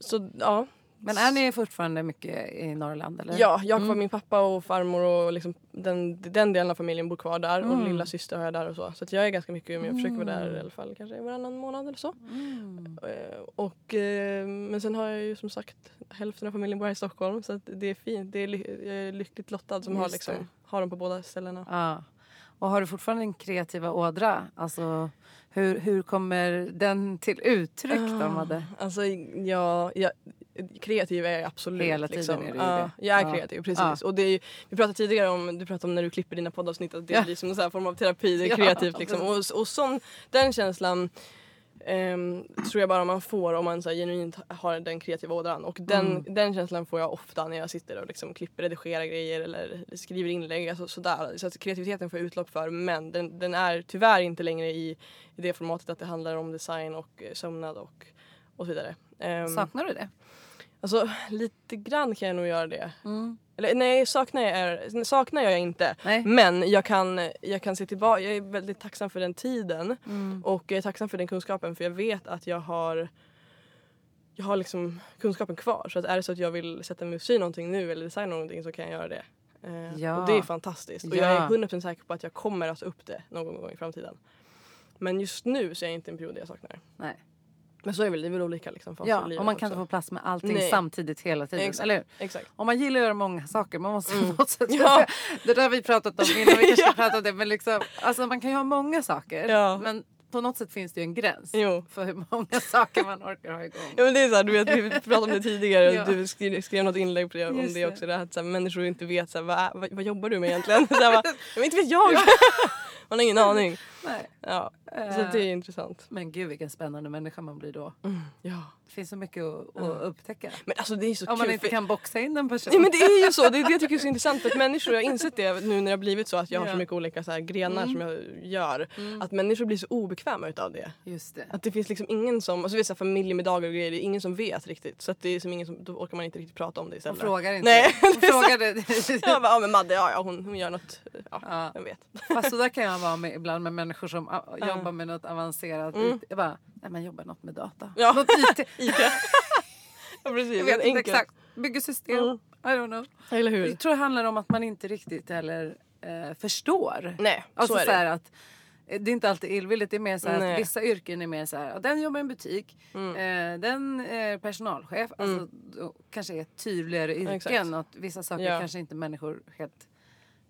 så ja, Men är ni fortfarande mycket i Norrland? Eller? Ja, jag har Mm. kvar min pappa och farmor och liksom den, den delen av familjen bor kvar där Mm. och lilla syster har jag där och så. Så att jag är ganska mycket i Umeå. Jag försöker vara där i alla fall kanske varannan månad eller så. Mm. Eh, Och, eh, men sen har jag ju som sagt hälften av familjen bor här i Stockholm så det är fint. Det är jag är lyckligt lottad som har, liksom, har dem på båda ställena. Ja. Och har du fortfarande en kreativa ådra? Alltså, hur, hur kommer den till uttryck då, Ah, Madde? Alltså ja, jag, kreativ är jag absolut. Hela tiden liksom. är du ju Ja, det. Jag är Ja. kreativ, precis. Och det är, ju- vi pratade tidigare om, du pratade om när du klipper dina poddavsnitt att det blir som en form av terapi, det är kreativt liksom. Och, och sån, den känslan ehm, tror jag bara man får om man så här, genuint har den kreativa ådran. Och den, Mm. den känslan får jag ofta när jag sitter och liksom klipper, redigerar grejer eller skriver inlägg. Alltså, sådär. Så att kreativiteten får jag utlopp för men den, den är tyvärr inte längre i, i det formatet att det handlar om design och eh, sömnad och, och så vidare. Ehm, Saknar du det? Alltså lite grann kan jag nog göra det. Mm. Eller nej, saknar jag, är, saknar jag inte. Nej. Men jag kan, jag kan se tillbaka, jag är väldigt tacksam för den tiden. Mm. Och jag är tacksam för den kunskapen för jag vet att jag har jag har liksom kunskapen kvar. Så att är det så att jag vill sätta mig och sy någonting nu eller designa någonting så kan jag göra det. Eh, Ja. Och det är fantastiskt. Och jag Ja. är 100% säker på att jag kommer att ta upp det någon gång i framtiden. Men just nu så är jag inte en period jag saknar. Nej. Men så är väl, det är väl olika liksom, faser i Ja, livet och man kan också. inte få plats med allting Nej. samtidigt hela tiden. Exakt. Eller hur? Exakt. Om man gillar att göra många saker, man måste på något sätt... Ja. Det där har vi pratat om innan, vi kanske Ja. ska prata om det. Men liksom, alltså man kan ju ha många saker. Ja. Men på något sätt finns det ju en gräns Jo. för hur många saker man orkar ha igång. Ja men det är såhär, du vet vi pratade om det tidigare Ja. och du skrev, skrev något inlägg på det, om Just det också. Det här, att så här, människor inte vet så här, vad, vad, vad jobbar du med egentligen? Så här, bara, "Ja, men inte vet jag! Man har ingen aning. Nej. Ja, Eh. så det är intressant. Men gud vilken spännande människa man blir då. Ja. Det finns så mycket att, att upptäcka. Men alltså det är så Om man kul. inte för- kan boxa in en person. Nej men det är ju så, det det jag tycker är så intressant att människor, jag har insett det nu när det har blivit så att jag har så mycket olika så här grenar Mm. som jag gör. Att människor blir så obekväma utav det. Just det. Att det finns liksom ingen som, alltså vi har familjemiddagar och grejer, det är ingen som vet riktigt. Så att det är som ingen som, då orkar man inte riktigt prata om det istället. frågar inte. Nej, frågar det. Jag bara, ja men Madde, ja, ja hon, hon gör något, ja, Ja. jag vet. Fast så där kan jag vara med ibland med människor som ah, jobbar med något avancerat. Mm. Jag bara, nej man jobbar något med data. Ja. Något IT. Ica. ja precis, Jag vet inte exakt. Bygger system. Mm. I don't know. Eller hur? Jag tror det handlar om att man inte riktigt heller eh, förstår. Nej, Alltså så är så det. här att eh, det är inte alltid illvilligt. Det är mer så att vissa yrken är mer så här. Den jobbar i en butik. Mm. Eh, den är personalchef. Alltså, då kanske är tydligare yrken. Exakt. Att vissa saker Ja. kanske inte människor helt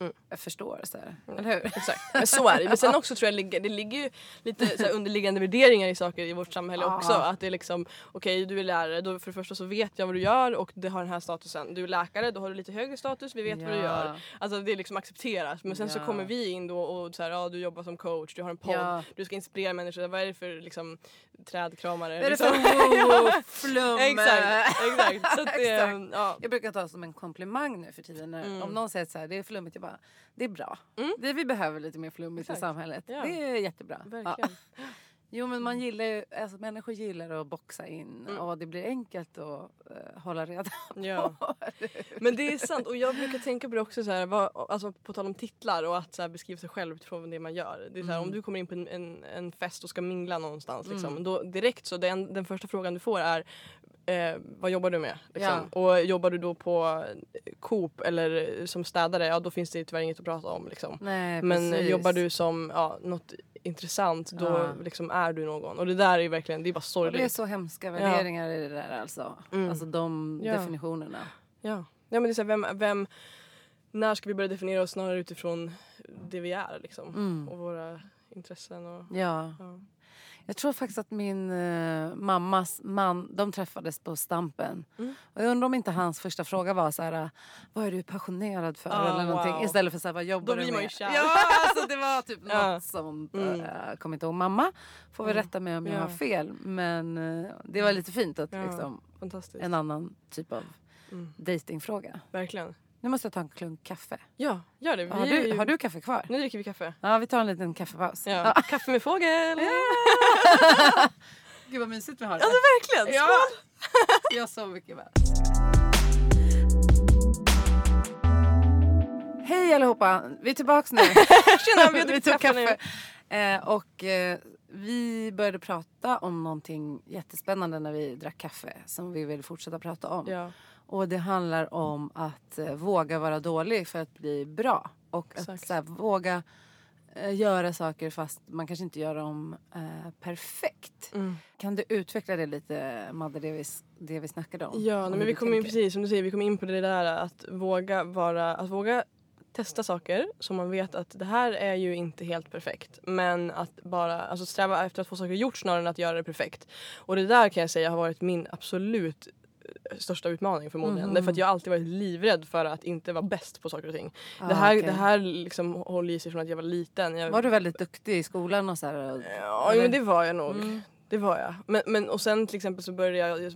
Mm. förstår. Så här. Eller hur? Exakt, men så är det. Men sen också tror jag det ligger ju lite så här underliggande värderingar i saker i vårt samhälle Ja. också. Att det är liksom, okej du är lärare, då för det första så vet jag vad du gör och det har den här statusen. Du är läkare, då har du lite högre status, vi vet vad du Ja. gör. Alltså det är liksom accepterat. Men sen så Ja. kommer vi in då och så här, ja du jobbar som coach, du har en podd, Ja. du ska inspirera människor. Vad är det för liksom trädkramare? Vad är det liksom? för wow-flum? exakt, exakt. Så att det, Exakt. ja. Jag brukar ta som en komplimang nu för tiden. När, Mm. Om någon säger att så här, det är flummigt, jag bara, det är bra. Mm. Det, vi behöver lite mer flummigt i samhället. Ja. Det är jättebra. Ja. Jo men man gillar ju, alltså människor gillar att boxa in Mm. och det blir enkelt att eh, hålla reda Ja. på. Men det är sant och jag brukar tänka på det också så här, vad, alltså på tal om titlar och att så här, beskriva sig själv utifrån det man gör. Det är så här, Mm. Om du kommer in på en, en, en fest och ska mingla någonstans liksom, Mm. då direkt så den, den första frågan du får är eh, vad jobbar du med? Liksom. Ja. Och jobbar du då på Coop eller som städare, ja då finns det tyvärr inget att prata om. Liksom. Nej, Men jobbar du som ja, något intressant då Ja. liksom är du någon. Och det där är verkligen, det är bara Och det är sorgligt. så hemska värderingar i det där alltså. Mm. Alltså de Ja. definitionerna. Ja. ja men det är så här, vem, vem, när ska vi börja definiera oss snarare utifrån det vi är liksom. Mm. Och våra intressen och Ja. ja. Jag tror faktiskt att min eh, mammas man, de träffades på Stampen. Mm. Och jag undrar om inte hans första fråga var så här, vad är du passionerad för? Ah, eller någonting. wow. Istället för så här, vad jobbar Då du med? Ja, alltså det var typ något sånt. Mm. Mm. kommer inte ihåg. Mamma får väl Mm. rätta mig om jag Ja. har fel. Men eh, det var lite fint att liksom, en annan typ av Mm. datingfråga. Verkligen. Nu måste jag ta en klunk kaffe. Ja, gör det. Vi Har du, ju- har du kaffe kvar? Nu dricker vi kaffe. Ja, vi tar en liten kaffepaus. Ja. Kaffe med fågel! Gud vad mysigt vi har det. Alltså verkligen! Ja. Skål! Jag så mycket väl. Hej allihopa! Vi är tillbaks nu. Tjena, vi har vi tog kaffe kaffe. Eh, och eh, vi började prata om någonting jättespännande när vi drack kaffe som vi vill fortsätta prata om. Ja, Och det handlar om att eh, våga vara dålig för att bli bra. Och att Exakt. så här, våga eh, göra saker fast man kanske inte gör dem eh, perfekt. mm. Kan du utveckla det lite Madde, det vi, det vi snackade om? ja men vi du kom in precis som du säger, vi kom in på det där att våga vara, att våga testa saker som man vet att det här är ju inte helt perfekt. Men att bara alltså sträva efter att få saker gjort snarare än att göra det perfekt. Och det där kan jag säga har varit min absolut största utmaning förmodligen. Mhm. Därför att jag har alltid varit livrädd för att inte vara bäst på saker och ting. Ah, det här, okej. det här liksom håller i sig från att jag var liten. Jag, Var du väldigt duktig i skolan och så här? Ja, eller? men det var jag nog. Mm. Det var jag. Men, men, och sen till exempel så började jag,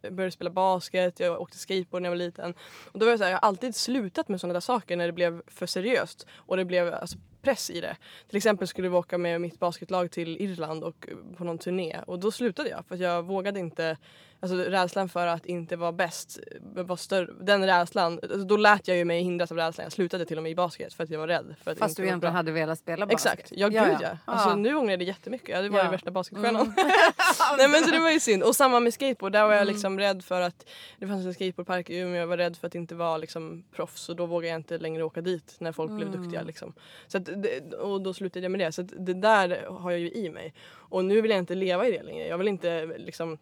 jag började spela basket, jag åkte skateboard när jag var liten. Och då var jag så här, jag har alltid slutat med sådana där saker när det blev för seriöst. Och det blev alltså, press i det. Till exempel skulle vi åka med mitt basketlag till Irland och eh, på någon turné och då slutade jag för att jag vågade inte Alltså rädslan för att inte vara bäst eh, var större. Den rädslan, alltså, då lät jag ju mig hindras av rädslan. Jag slutade till och med i basket för att jag var rädd. För att Fast du egentligen hade velat spela basket? Exakt, ja gud ja. Alltså, ja. Nu ångrar jag det jättemycket. Jag hade varit Ja. värsta basketstjärnan. Nej men så det var ju synd. Och samma med skateboard. Där var jag Mm. liksom rädd för att det fanns en skateboardpark i Umeå. Jag var rädd för att inte vara liksom proffs och då vågade jag inte längre åka dit när folk blev Mm. duktiga. Liksom. Så att och då slutade jag med det. Så det där har jag ju i mig. Och nu vill jag inte leva i det längre. Jag vill inte liksom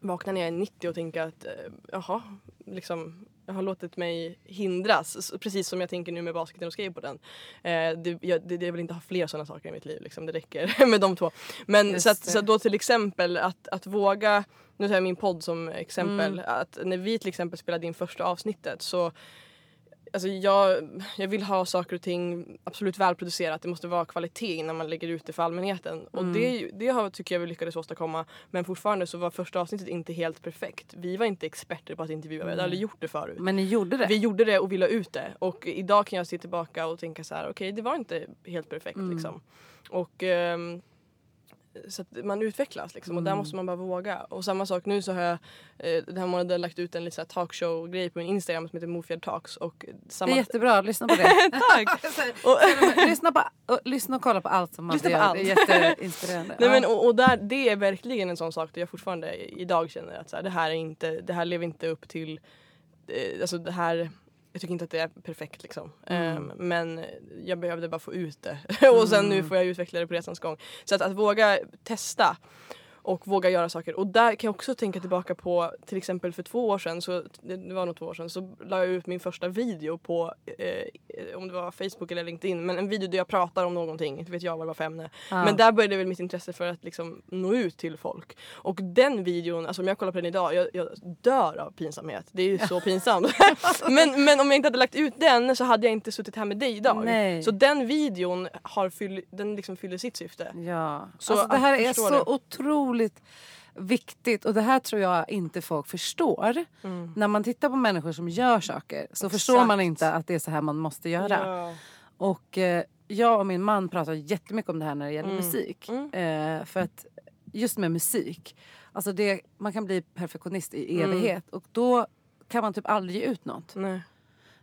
vakna när jag är 90 och tänka att eh, jaha, liksom jag har låtit mig hindras. Precis som jag tänker nu med basketen och skateboarden. Eh, det, jag, det, jag vill inte ha fler sådana saker i mitt liv. Liksom. Det räcker med de två. Men så att, så att då till exempel att, att våga, nu tar jag min podd som exempel. Mm. Att när vi till exempel spelade in första avsnittet så Alltså jag, jag vill ha saker och ting absolut välproducerat. Det måste vara kvalitet innan man lägger ut det för allmänheten. Och Mm. det, är ju- det har, tycker jag vi lyckades åstadkomma. Men fortfarande så var första avsnittet inte helt perfekt. Vi var inte experter på att intervjua. Vi hade aldrig gjort det förut. Men ni gjorde det? Vi gjorde det och vi la ut det. Och idag kan jag se tillbaka och tänka så här: okej det var inte helt perfekt Mm. liksom. Och ehm, så att man utvecklas liksom och där Mm. måste man bara våga. Och samma sak nu så har jag eh, den här månaden lagt ut en liten talkshow-grej på min Instagram som heter Mofjärd Talks. Och Det samma... är jättebra, lyssna på det. Tack! Och, lyssna, på, och, lyssna och kolla på allt som Lyssna på gör. allt. Det är jätteinspirerande. Nej, men, och, och där, det är verkligen en sån sak där jag fortfarande idag känner att så här, det här är inte, det här lever inte upp till, eh, alltså det här jag tycker inte att det är perfekt liksom. Mm. Ehm, men jag behövde bara få ut det. och sen nu Mm. får jag utveckla det på resans gång. Så att, att våga testa och våga göra saker. Och där kan jag också tänka tillbaka på till exempel för två år sedan, så, det var nog två år sedan, så la jag ut min första video på eh, om det var Facebook eller LinkedIn, men en video där jag pratar om någonting, inte vet jag vad det var för ämne. Ja. Men där började väl mitt intresse för att liksom nå ut till folk. Och den videon, alltså om jag kollar på den idag, jag, jag dör av pinsamhet. Det är ju så pinsamt. men, men om jag inte hade lagt ut den så hade jag inte suttit här med dig idag. Nej. Så den videon har fyll, den liksom fyller sitt syfte. Ja. Så alltså, det här är så det. otroligt viktigt och det här tror jag inte folk förstår. Mm. När man tittar på människor som gör saker så förstår Exakt. man inte att det är så här man måste göra. Ja. Och eh, jag och min man pratar jättemycket om det här när det gäller Mm. musik. Mm. Eh, för att just med musik, alltså det, man kan bli perfektionist i Mm. evighet och då kan man typ aldrig ge ut något. Nej.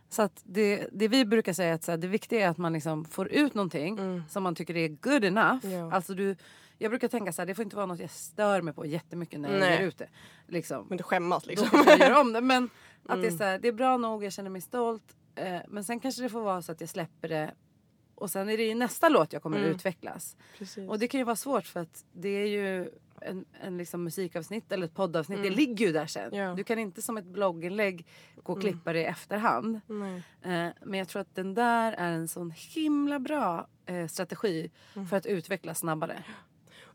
Så att det, det vi brukar säga är att så här, det viktiga är att man liksom får ut någonting Mm. som man tycker är good enough. Ja. Alltså du, jag brukar tänka så här, det får inte vara något jag stör mig på jättemycket när jag Nej. ger ut det. Liksom. Men inte skämmas Då liksom. får jag göra om det. Men att det är Mm. så här, det är bra nog, jag känner mig stolt. Eh, men sen kanske det får vara så att jag släpper det och sen är det i nästa låt jag kommer Mm. utvecklas. Precis. Och det kan ju vara svårt för att det är ju en, en liksom musikavsnitt eller ett poddavsnitt. Mm. Det ligger ju där sen. Ja. Du kan inte som ett blogginlägg gå och Mm. klippa det i efterhand. Nej. Eh, men jag tror att den där är en sån himla bra eh, strategi Mm. för att utvecklas snabbare.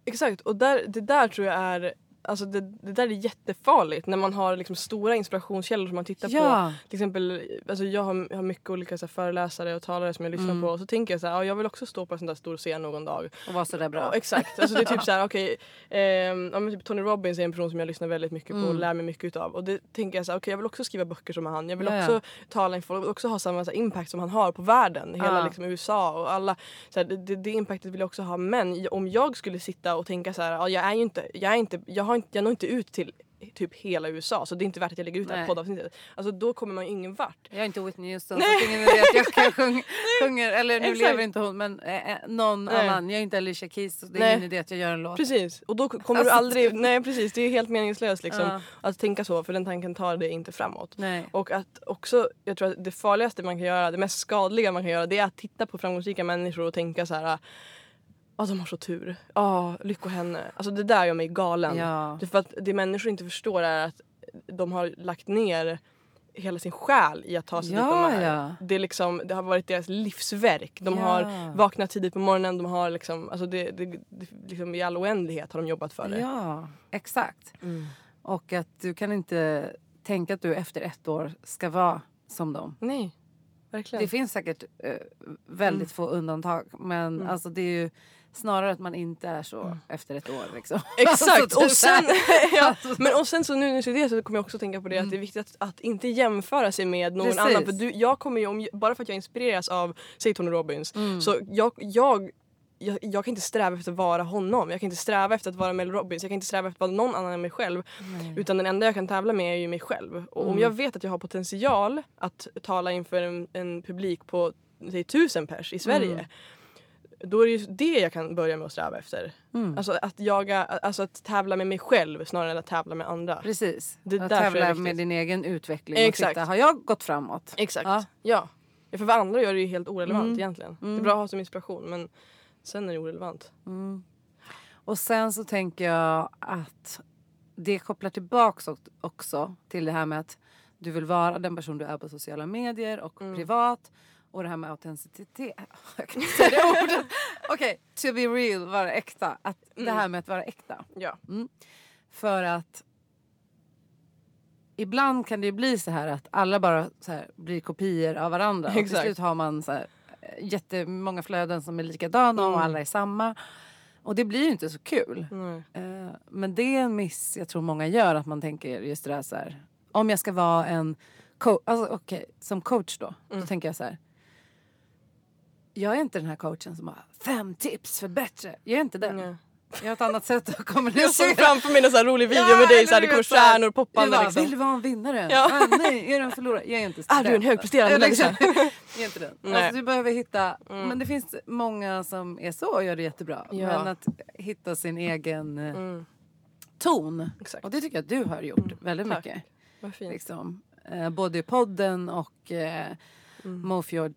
Exakt, och där, det där tror jag är Alltså det, det där är jättefarligt när man har liksom stora inspirationskällor som man tittar på. Ja, Till exempel, alltså jag har, jag har mycket olika så här, föreläsare och talare som jag lyssnar Mm. på och så tänker jag så här, ja, jag vill också stå på en sån där stor scen någon dag. och var sådär bra. Ja, exakt, alltså det är typ så här, okej, ehm, ja, typ Tony Robbins är en person som jag lyssnar väldigt mycket på och Mm. lär mig mycket utav. Och det tänker jag så här, okej jag vill också skriva böcker som han. Jag vill Ja, också tala inför folk, också ha samma så här, impact som han har på världen. Hela liksom, USA och alla. Så det, det, det impactet vill jag också ha. Men om jag skulle sitta och tänka så här, ja, jag är ju inte, jag är inte, jag har inte, jag når inte ut till typ hela USA så det är inte värt att jag lägger ut det här Nej. poddavsnittet. Alltså då kommer man ju ingen vart. Jag är inte Whitney Houston så det är ingen idé att jag kan sjung, sjunger, eller nu Exakt. lever inte hon men eh, eh, någon Nej. annan. Jag är inte Alicia Keys så det är Nej. ingen idé att jag gör en låt. Precis, och då kommer Alltså, du aldrig, nej precis det är helt meningslöst liksom Ja. att tänka så för den tanken tar det inte framåt. Nej. Och att också, jag tror att det farligaste man kan göra, det mest skadliga man kan göra det är att titta på framgångsrika människor och tänka så här. Ja de har så tur. Ja lycka henne. Alltså det där gör mig galen. Ja. Det för att det människor inte förstår är att de har lagt ner hela sin själ i att ta sig dit de Ja, är. ja. Det, är liksom, det har varit deras livsverk. De Ja. har vaknat tidigt på morgonen. De har liksom, alltså det, det, det, liksom I all oändlighet har de jobbat för det. Ja, exakt. Mm. Och att du kan inte tänka att du efter ett år ska vara som dem. Nej, verkligen. Det finns säkert eh, väldigt Mm. få undantag men Mm. alltså det är ju Snarare att man inte är så efter ett år liksom. Exakt! Alltså, och, typ sen, ja, men och sen så nu när säger det så kommer jag också tänka på det att det är viktigt att, att inte jämföra sig med någon Precis. annan. För du, jag kommer ju, om, bara för att jag inspireras av, säg Tony Robbins, Mm. så jag, jag jag, jag kan inte sträva efter att vara honom. Jag kan inte sträva efter att vara Mel Robbins. Jag kan inte sträva efter att vara någon annan än mig själv. Utan den enda jag kan tävla med är ju mig själv. Och Mm. om jag vet att jag har potential att tala inför en, en publik på säg, tusen pers i Sverige. Mm. Då är det ju det jag kan börja med att sträva efter. Mm. Alltså att, jaga, alltså att tävla med mig själv snarare än att tävla med andra. Precis. Det att är det tävla med din egen utveckling. Exakt. Titta, har jag gått framåt? Exakt. Ja. Ja. För vad andra gör det ju helt orelevant Mm. egentligen. Det Mm. är bra att ha som inspiration men sen är det orelevant. Mm. Och sen så tänker jag att det kopplar tillbaks ock- också till det här med att du vill vara den person du är på sociala medier och Mm. privat. Och det här med autenticitet. Jag kan inte säga det ordet. Okej, to be real, vara äkta. Att Det Mm. här med att vara äkta. Ja. För att ibland kan det ju bli så här att alla bara så här blir kopior av varandra. Och till Exakt. slut har man så här, eh, jättemånga flöden som är likadana och Mm. alla är samma. Och det blir ju inte så kul. Nej. Eh, Men det är en miss jag tror många gör att man tänker just det där så här. Om jag ska vara en coach, alltså okej som coach då. Då Mm. tänker jag så här. Jag är inte den här coachen som har fem tips för bättre. Jag är inte den. Nej. Jag har ett annat sätt att Jag kommunicera. såg framför mig en här rolig video Ja, med dig det kommer så stjärnor poppande Jag bara, liksom. Vill du vara en vinnare? Ja. Ah, nej, är du en förlorare? Jag är inte Ah, du är en högpresterande människa. Jag är inte den. Nej. Alltså, du behöver hitta, Mm. men det finns många som är så och gör det jättebra. Ja. Men att hitta sin egen eh, Mm, ton. exakt. Och det tycker jag att du har gjort Mm, väldigt tack. mycket. Vad fint. Liksom. Eh, både i podden och eh, Mm. Mofjord.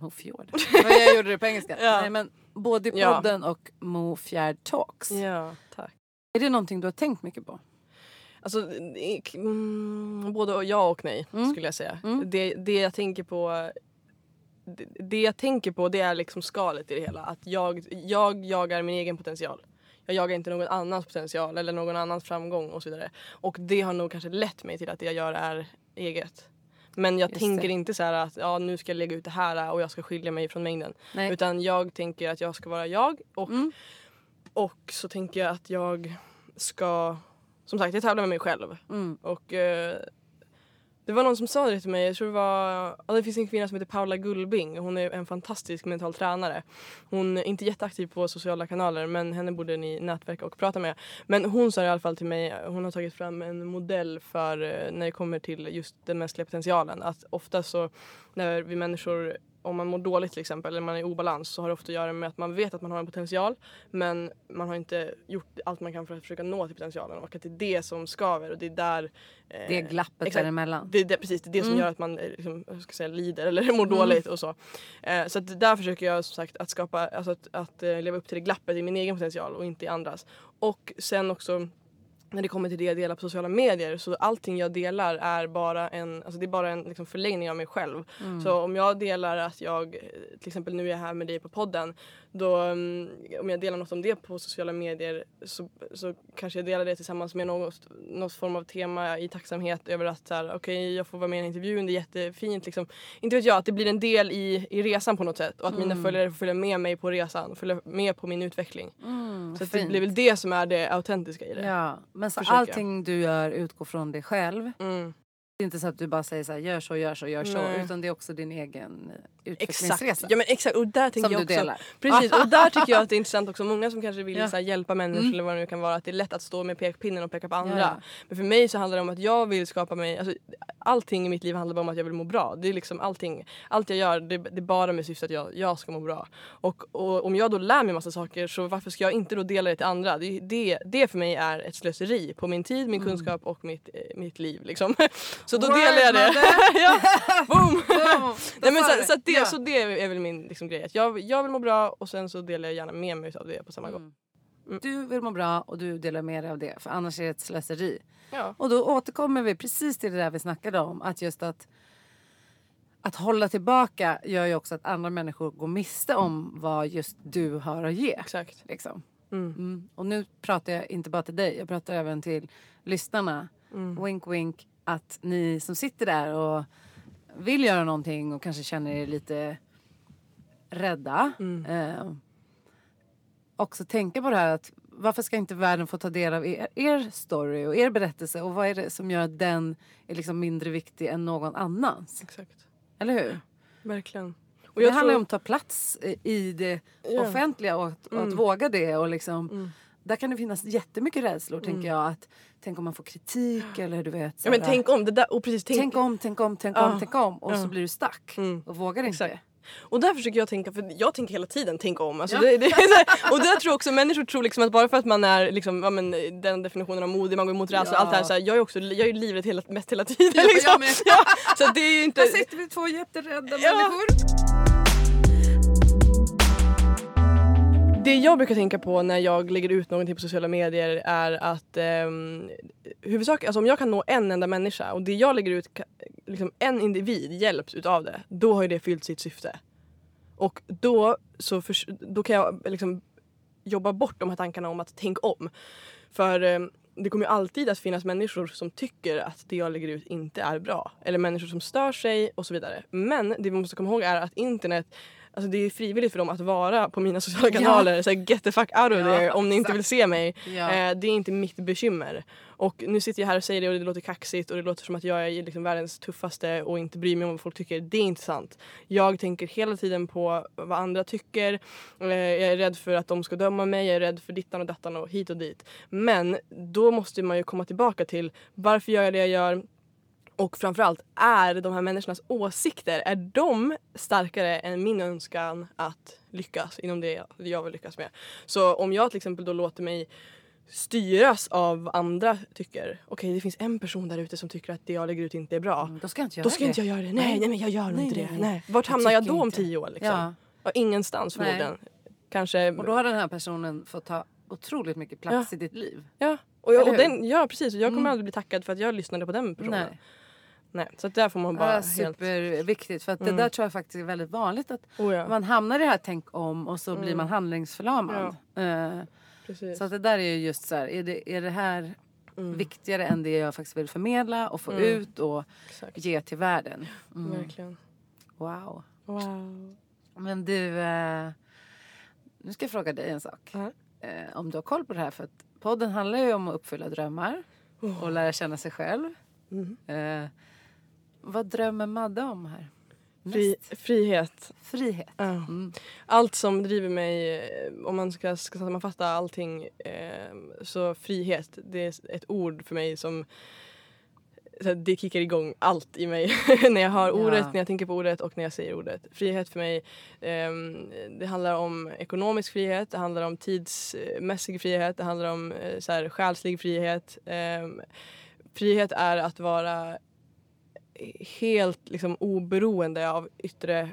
Mofjord? Vad jag gjorde det på engelska. Ja. Nej, men både i Ja. podden och Mofjärd Talks. Ja, tack. Är det någonting du har tänkt mycket på? Alltså, mm, både ja och nej Mm. skulle jag säga. Mm. Det, det jag tänker på det, det jag tänker på det är liksom skalet i det hela. Att jag, jag jagar min egen potential. Jag jagar inte någon annans potential eller någon annans framgång och så vidare. Och det har nog kanske lett mig till att det jag gör är eget. Men jag Just tänker det. inte så här att ja, nu ska jag lägga ut det här och jag ska skilja mig från mängden. Nej. Utan jag tänker att jag ska vara jag och, Mm. och så tänker jag att jag ska, som sagt jag tävlar med mig själv. Mm. Och eh, det var någon som sa det till mig, jag tror det var, ja, det finns en kvinna som heter Paula Gullbing. Hon är en fantastisk mental tränare. Hon är inte jätteaktiv på sociala kanaler men henne borde ni nätverka och prata med. Men hon sa i alla fall till mig, hon har tagit fram en modell för eh, när det kommer till just den mänskliga potentialen. Att ofta så när vi människor om man mår dåligt till exempel eller man är i obalans så har det ofta att göra med att man vet att man har en potential men man har inte gjort allt man kan för att försöka nå till potentialen och att det är det som skaver och det är där eh, Det är glappet exakt. däremellan. det är det, precis, det är det som Mm. gör att man eh, liksom, ska säga, lider eller mår dåligt och så. Eh, så där försöker jag som sagt att skapa, alltså att, att eh, leva upp till det glappet i min egen potential och inte i andras. Och sen också när det kommer till det jag delar på sociala medier så allting jag delar är bara en, alltså det är bara en liksom förlängning av mig själv. Mm. Så om jag delar att jag, eh, till exempel nu är jag här med dig på podden, då mm, om jag delar något om det på sociala medier så, så kanske jag delar det tillsammans med något, något form av tema i tacksamhet över att okej jag får vara med i en intervju, det är jättefint liksom. Inte vet jag, att det blir en del i, i resan på något sätt och att mina Mm. följare får följa med mig på resan, följa med på min utveckling. Mm, Så det blir väl det som är det autentiska i det. Ja, men så allting du gör utgår från dig själv. Mm. Det är inte så att du bara säger så här, gör så, gör så, gör så. Nej. Utan det är också din egen eh, Exakt. utvecklingsresa. Ja men exakt och där tänker som jag du också delar. Precis, och där tycker jag att det är intressant också. Många som kanske vill Ja. här, hjälpa människor Mm. eller vad det nu kan vara. Att det är lätt att stå med pekpinnen och peka på andra. Ja. Men för mig så handlar det om att jag vill skapa mig... Alltså, allting i mitt liv handlar bara om att jag vill må bra. Det är liksom allting. Allt jag gör det, det är bara med syfte att jag, jag ska må bra. Och, och om jag då lär mig massa saker så varför ska jag inte då dela det till andra? Det, det, det för mig är ett slöseri på min tid, min Mm. kunskap och mitt, eh, mitt liv. Liksom. Så då Word, delar jag det. ja, boom! Boom, Nej, men så, så, att det, Ja. så det är väl min liksom, grej. Att jag, jag vill må bra och sen så delar jag gärna med mig av det på samma gång. Mm. Mm. Du vill må bra och du delar med dig av det. För annars är det ett slöseri. Ja. Och då återkommer vi precis till det där vi snackade om. Att just att, att hålla tillbaka gör ju också att andra människor går miste om vad just du har att ge. Exakt. Liksom. Mm. Mm. Och nu pratar jag inte bara till dig, jag pratar även till lyssnarna. Mm. Wink wink. Att ni som sitter där och vill göra någonting och kanske känner er lite rädda. Mm. Eh, också tänka på det här att varför ska inte världen få ta del av er, er story och er berättelse och vad är det som gör att den är liksom mindre viktig än någon annans? Exakt. Eller hur? Verkligen. Och det handlar tror... om att ta plats i det offentliga och att, mm. att, våga det. Och liksom, mm. Där kan det finnas jättemycket rädslor mm. tänker jag. Att, tänk om man får kritik eller du vet. Ja, men tänk om. Det där, och precis, tänk... tänk om, tänk om, tänk om, tänk om. Och så blir du stack mm. och vågar inte. Exakt. Och där försöker jag tänka, för jag tänker hela tiden tänk om. Alltså ja. det, det, och där tror också människor tror liksom att bara för att man är liksom, ja, men, den definitionen av modig, man går emot rädsla ja. och allt det här. Så här, jag är också jag är livrädd hela, mest hela tiden. Liksom. ja, så det är inte... Här sitter vi två jätterädda ja. människor. Det jag brukar tänka på när jag lägger ut någonting på sociala medier är att eh, huvudsak, alltså om jag kan nå en enda människa och det jag lägger ut, liksom en individ hjälps utav det, då har ju det fyllt sitt syfte. Och då, så för, då kan jag liksom jobba bort de här tankarna om att tänk om. För eh, det kommer ju alltid att finnas människor som tycker att det jag lägger ut inte är bra. Eller människor som stör sig och så vidare. Men det vi måste komma ihåg är att internet Alltså det är frivilligt för dem att vara på mina sociala kanaler. Ja. Så get the fuck out of ja, there om ni inte vill se mig. Ja. Eh, det är inte mitt bekymmer. Och nu sitter jag här och säger det och det låter kaxigt och det låter som att jag är liksom världens tuffaste och inte bryr mig om vad folk tycker. Det är inte sant. Jag tänker hela tiden på vad andra tycker. Eh, jag är rädd för att de ska döma mig. Jag är rädd för dittan och dattan och hit och dit. Men då måste man ju komma tillbaka till varför gör jag det jag gör? Och framförallt, är de här människornas åsikter, är de starkare än min önskan att lyckas inom det jag vill lyckas med? Så om jag till exempel då låter mig styras av andra tycker. Okej, okay, det finns en person där ute som tycker att det jag lägger ut inte är bra. Mm, då ska jag inte göra då ska det. Inte jag, göra det. Nej, nej, men jag gör nog inte det. Nej. Vart hamnar jag, då om tio år? Liksom? Ja. Ja, ingenstans förmodligen. Kanske... Och då har den här personen fått ta otroligt mycket plats ja. i ditt liv. Ja, och, jag, och den, ja precis. Och jag kommer mm. aldrig bli tackad för att jag lyssnade på den personen. Nej. Nej, så där får man bara ja, Superviktigt för att mm. det där tror jag faktiskt är väldigt vanligt att oh ja. man hamnar i det här tänk om och så mm. blir man handlingsförlamad. Ja. Uh, så att det där är just så här, är det, är det här mm. viktigare än det jag faktiskt vill förmedla och få mm. ut och Exakt. ge till världen. Mm. Verkligen. Wow. Wow. Men du, uh, nu ska jag fråga dig en sak. Uh, om du har koll på det här för att podden handlar ju om att uppfylla drömmar oh. och lära känna sig själv. Mm. Vad drömmer Madde om här? Fri, frihet. Frihet. Ja. Mm. Allt som driver mig, eh, om man ska, ska sammanfatta allting, eh, så frihet, det är ett ord för mig som det kickar igång allt i mig när jag har ordet, ja. när jag tänker på ordet och när jag säger ordet. Frihet för mig, eh, det handlar om ekonomisk frihet, det handlar om tidsmässig frihet, det handlar om eh, så här, själslig frihet. Eh, frihet är att vara helt liksom oberoende av yttre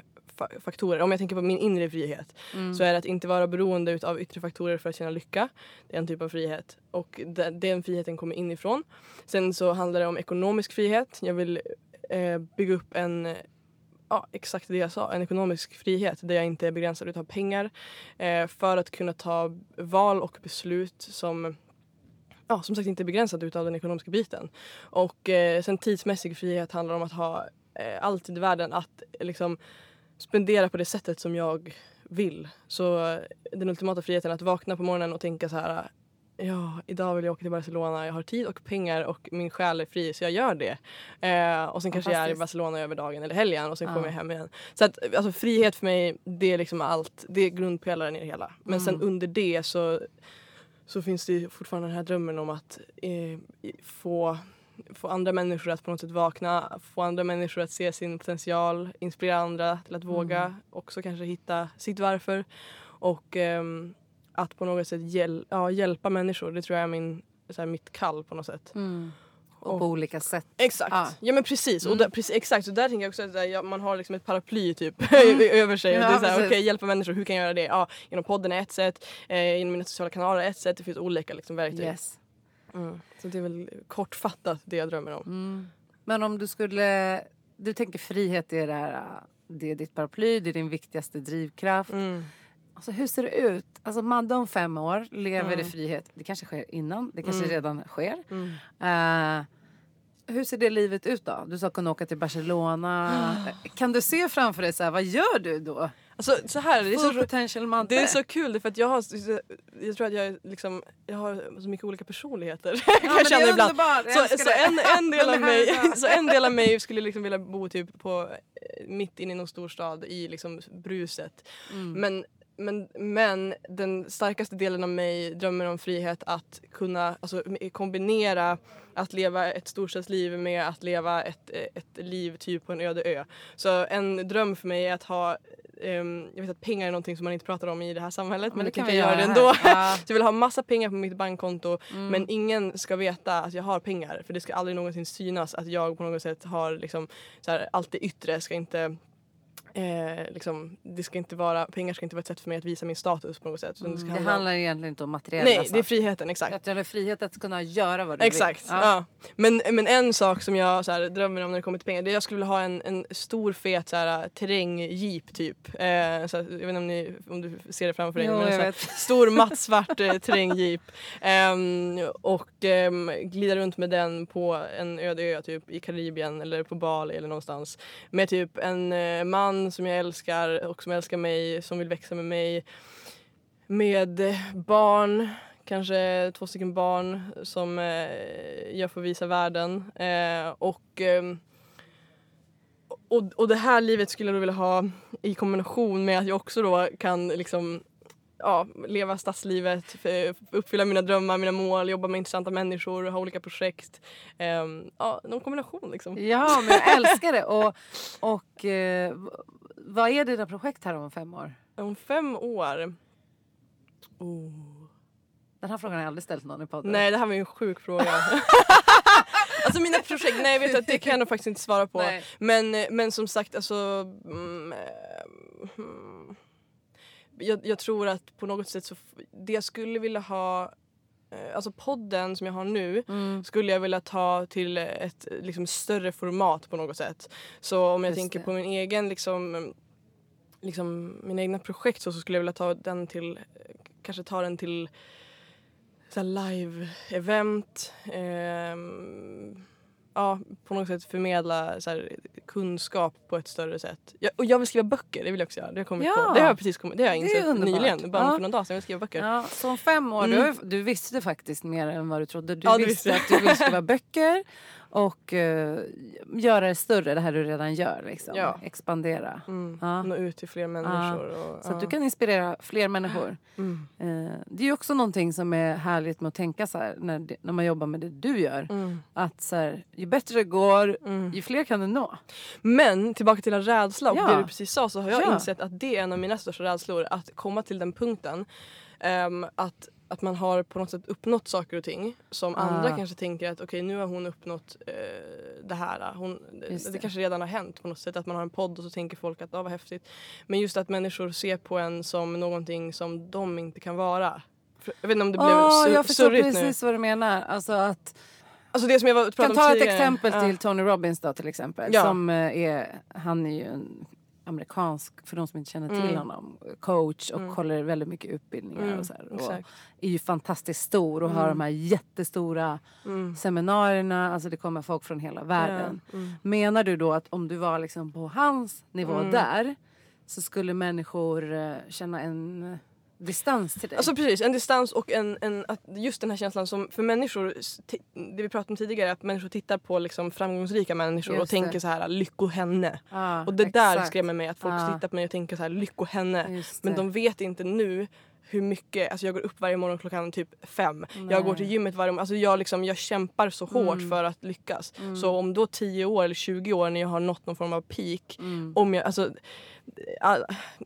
faktorer. Om jag tänker på min inre frihet mm. så är det att inte vara beroende av yttre faktorer för att känna lycka. Det är en typ av frihet och den friheten kommer inifrån. Sen så handlar det om ekonomisk frihet. Jag vill eh, bygga upp en ja, exakt det jag sa, en ekonomisk frihet där jag inte är begränsad av pengar eh, för att kunna ta val och beslut som ja, som sagt inte begränsad utav den ekonomiska biten. Och eh, sen tidsmässig frihet handlar om att ha eh, allt i världen att liksom spendera på det sättet som jag vill. Så eh, den ultimata friheten att vakna på morgonen och tänka så här Ja, idag vill jag åka till Barcelona. Jag har tid och pengar och min själ är fri så jag gör det. Eh, och sen kanske jag är i Barcelona över dagen eller helgen och sen ja. kommer jag hem igen. Så att alltså, frihet för mig det är liksom allt. Det är grundpelaren i det hela. Men mm. sen under det så så finns det fortfarande den här drömmen om att eh, få, få andra människor att på något sätt vakna, få andra människor att se sin potential, inspirera andra till att våga mm. också kanske hitta sitt varför och eh, att på något sätt hjäl ja, hjälpa människor. Det tror jag är min, så här, mitt kall på något sätt. Mm. Och, på olika sätt. Exakt. Ah. Ja men precis. Mm. Och där, precis, exakt. Så där tänker jag också att ja, man har liksom ett paraply typ mm. över sig. Ja, och det är såhär, okay, hjälpa människor, hur kan jag göra det? Ja, genom podden är ett sätt, eh, genom mina sociala kanaler är ett sätt. Det finns olika liksom, verktyg. Yes. Mm. Så det är väl kortfattat det jag drömmer om. Mm. Men om du skulle, du tänker frihet är det här, det är ditt paraply, det är din viktigaste drivkraft. Alltså hur ser det ut? Alltså Madde om fem år lever mm. i frihet. Det kanske sker innan, det kanske mm. redan sker. Mm. Uh, hur ser det livet ut då? Du sa kunna åka till Barcelona. kan du se framför dig så här, vad gör du då? Alltså så här, det är så, potential det är så kul för att jag har, jag tror att jag, liksom, jag har så mycket olika personligheter. ja, jag är ibland. Så, så en, en, del av mig, så en del av mig skulle liksom vilja bo typ på, eh, mitt inne i någon storstad i liksom bruset. Mm. Men, men, men den starkaste delen av mig drömmer om frihet att kunna alltså, kombinera att leva ett storstadsliv med att leva ett, ett liv typ på en öde ö. Så en dröm för mig är att ha ehm, jag vet att pengar är någonting som man inte pratar om i det här samhället men, Men det det kan jag göra det ändå. Ja. Så jag vill ha massa pengar på mitt bankkonto Mm. men ingen ska veta att jag har pengar för det ska aldrig någonsin synas att jag på något sätt har liksom så här, allt det yttre ska inte Eh, liksom, det ska inte vara, pengar ska inte vara ett sätt för mig att visa min status på något sätt. Mm, det handla om- handlar egentligen inte om materiella Nej, det är friheten, exakt. Att du har frihet att kunna göra vad du Exakt. vill. Ja. Men, men en sak som jag så här, drömmer om när det kommer till pengar det är att jag skulle vilja ha en, en stor fet så här, terrängjeep typ. Eh, så att, jag vet inte om, ni, om du ser det framför dig. Jo, men så här. Stor mattsvart eh, terrängjeep. Ehm, och ehm, glida runt med den på en öde ö typ i Karibien eller på Bali eller någonstans. Med typ en eh, man som jag älskar och som älskar mig, som vill växa med mig. Med barn, kanske två stycken barn som eh, jag får visa världen. Eh, och, ehm, och, och det här livet skulle jag då vilja ha i kombination med att jag också då kan liksom ja, leva stadslivet, uppfylla mina drömmar, mina mål, jobba med intressanta människor, ha olika projekt. Ehm, ja, någon kombination liksom. Ja, men jag älskar det. Och, och eh, vad är dina projekt här om fem år? Om fem år... Oh. Den här frågan har jag aldrig ställt någon i podden. Nej, det här var ju en sjuk fråga. alltså mina projekt, nej vet du att det kan jag nog faktiskt inte svara på. Nej. Men, men som sagt alltså... Mm, eh, hmm. Jag, jag tror att på något sätt så... Det jag skulle vilja ha... eh, Alltså podden som jag har nu Mm. skulle jag vilja ta till ett liksom, större format på något sätt. Så om jag Just tänker det. på min egen liksom, liksom mina egna projekt så, så skulle jag vilja ta den till kanske ta den till live-event. ehm, ja, på något sätt förmedla här, kunskap på ett större sätt. Jag, och jag vill skriva böcker, det vill jag också göra. Det har, kommit Ja. på. Det har jag precis kommit, det har jag insett nyligen, bara Ja. för någon dag sedan. Jag vill skriva böcker. Ja, så om fem år, Mm. du, du visste faktiskt mer än vad du trodde. Du Ja, visste att du ville skriva böcker och eh, göra det större, det här du redan gör. Liksom. Ja. Expandera. Mm. Ja. Nå ut till fler människor. Och, Så att ja. du kan inspirera fler människor. Mm. Eh, det är också någonting som är härligt med att tänka så här när, när man jobbar med det du gör. Mm. Att så här, ju bättre det går, Mm. ju fler kan du nå. Men tillbaka till en rädsla och Ja. det du precis sa så har jag Ja. insett att det är en av mina största rädslor. Att komma till den punkten ehm, att, att man har på något sätt uppnått saker och ting som Ah. andra kanske tänker att okej nu har hon uppnått eh, det här. Hon, det. det. kanske redan har hänt på något sätt att man har en podd och så tänker folk att ah, vad häftigt. Men just att människor ser på en som någonting som de inte kan vara. Jag vet inte om det blev sur- jag förstår surrigt nu. precis vad du menar. Alltså att, Alltså det som jag var, kan ta ett exempel Ja. till Tony Robbins då till exempel. Ja. Som eh, är, han är ju en amerikansk, för de som inte känner till Mm. honom, coach och Mm. håller väldigt mycket utbildningar Mm, och så här. Och är ju fantastiskt stor och har Mm. de här jättestora Mm. seminarierna, alltså det kommer folk från hela världen. Mm. Menar du då att om du var liksom på hans nivå Mm. där så skulle människor eh, känna en distans till dig? Alltså precis, en distans och en, en, att just den här känslan som för människor, det vi pratade om tidigare, att människor tittar på liksom framgångsrika människor Just och tänker det. så här lycko henne. Ja, Och det där exakt. skrämmer mig, att folk Ja. tittar på mig och tänker så här lycko henne. Men de vet inte nu hur mycket, alltså jag går upp varje morgon klockan typ fem. Jag går till Nej. gymmet varje morgon, alltså jag, liksom, jag kämpar så hårt Mm. för att lyckas. Mm. Så om då 10 år eller 20 år när jag har nått någon form av peak, Mm. om jag, alltså, all,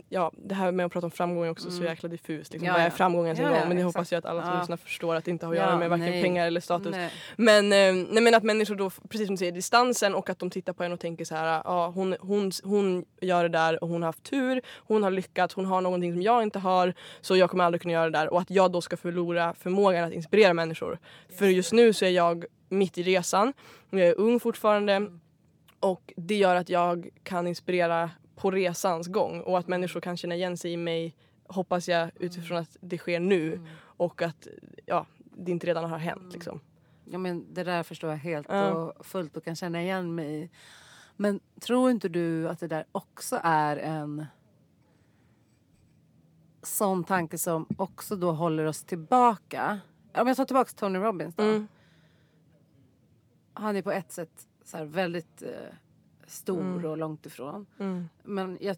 ja, det här med att prata om framgång är också så Mm. jäkla diffust. Liksom. Ja, Vad är framgång ens en Ja, ja, Men det hoppas jag att alla som Ja. lyssnar förstår att det inte har att göra med varken nej. pengar eller status. Nej. Men, eh, nej, men att människor då, precis som du säger, distansen och att de tittar på en och tänker så här, ja, hon, hon, hon gör det där och hon har haft tur, hon har lyckats, hon har någonting som jag inte har så jag kommer aldrig kunna göra det där och att jag då ska förlora förmågan att inspirera människor. För just nu så är jag mitt i resan, jag är ung fortfarande och det gör att jag kan inspirera på resans gång och att människor kan känna igen sig i mig hoppas jag utifrån att det sker nu och att ja, det inte redan har hänt. Liksom. Ja, men det där förstår jag helt och fullt och kan känna igen mig i. Men tror inte du att det där också är en sån tanke som också då håller oss tillbaka. Om jag tar tillbaka Tony Robbins då. Mm. Han är på ett sätt så här väldigt eh, stor och långt ifrån. Mm. Men jag,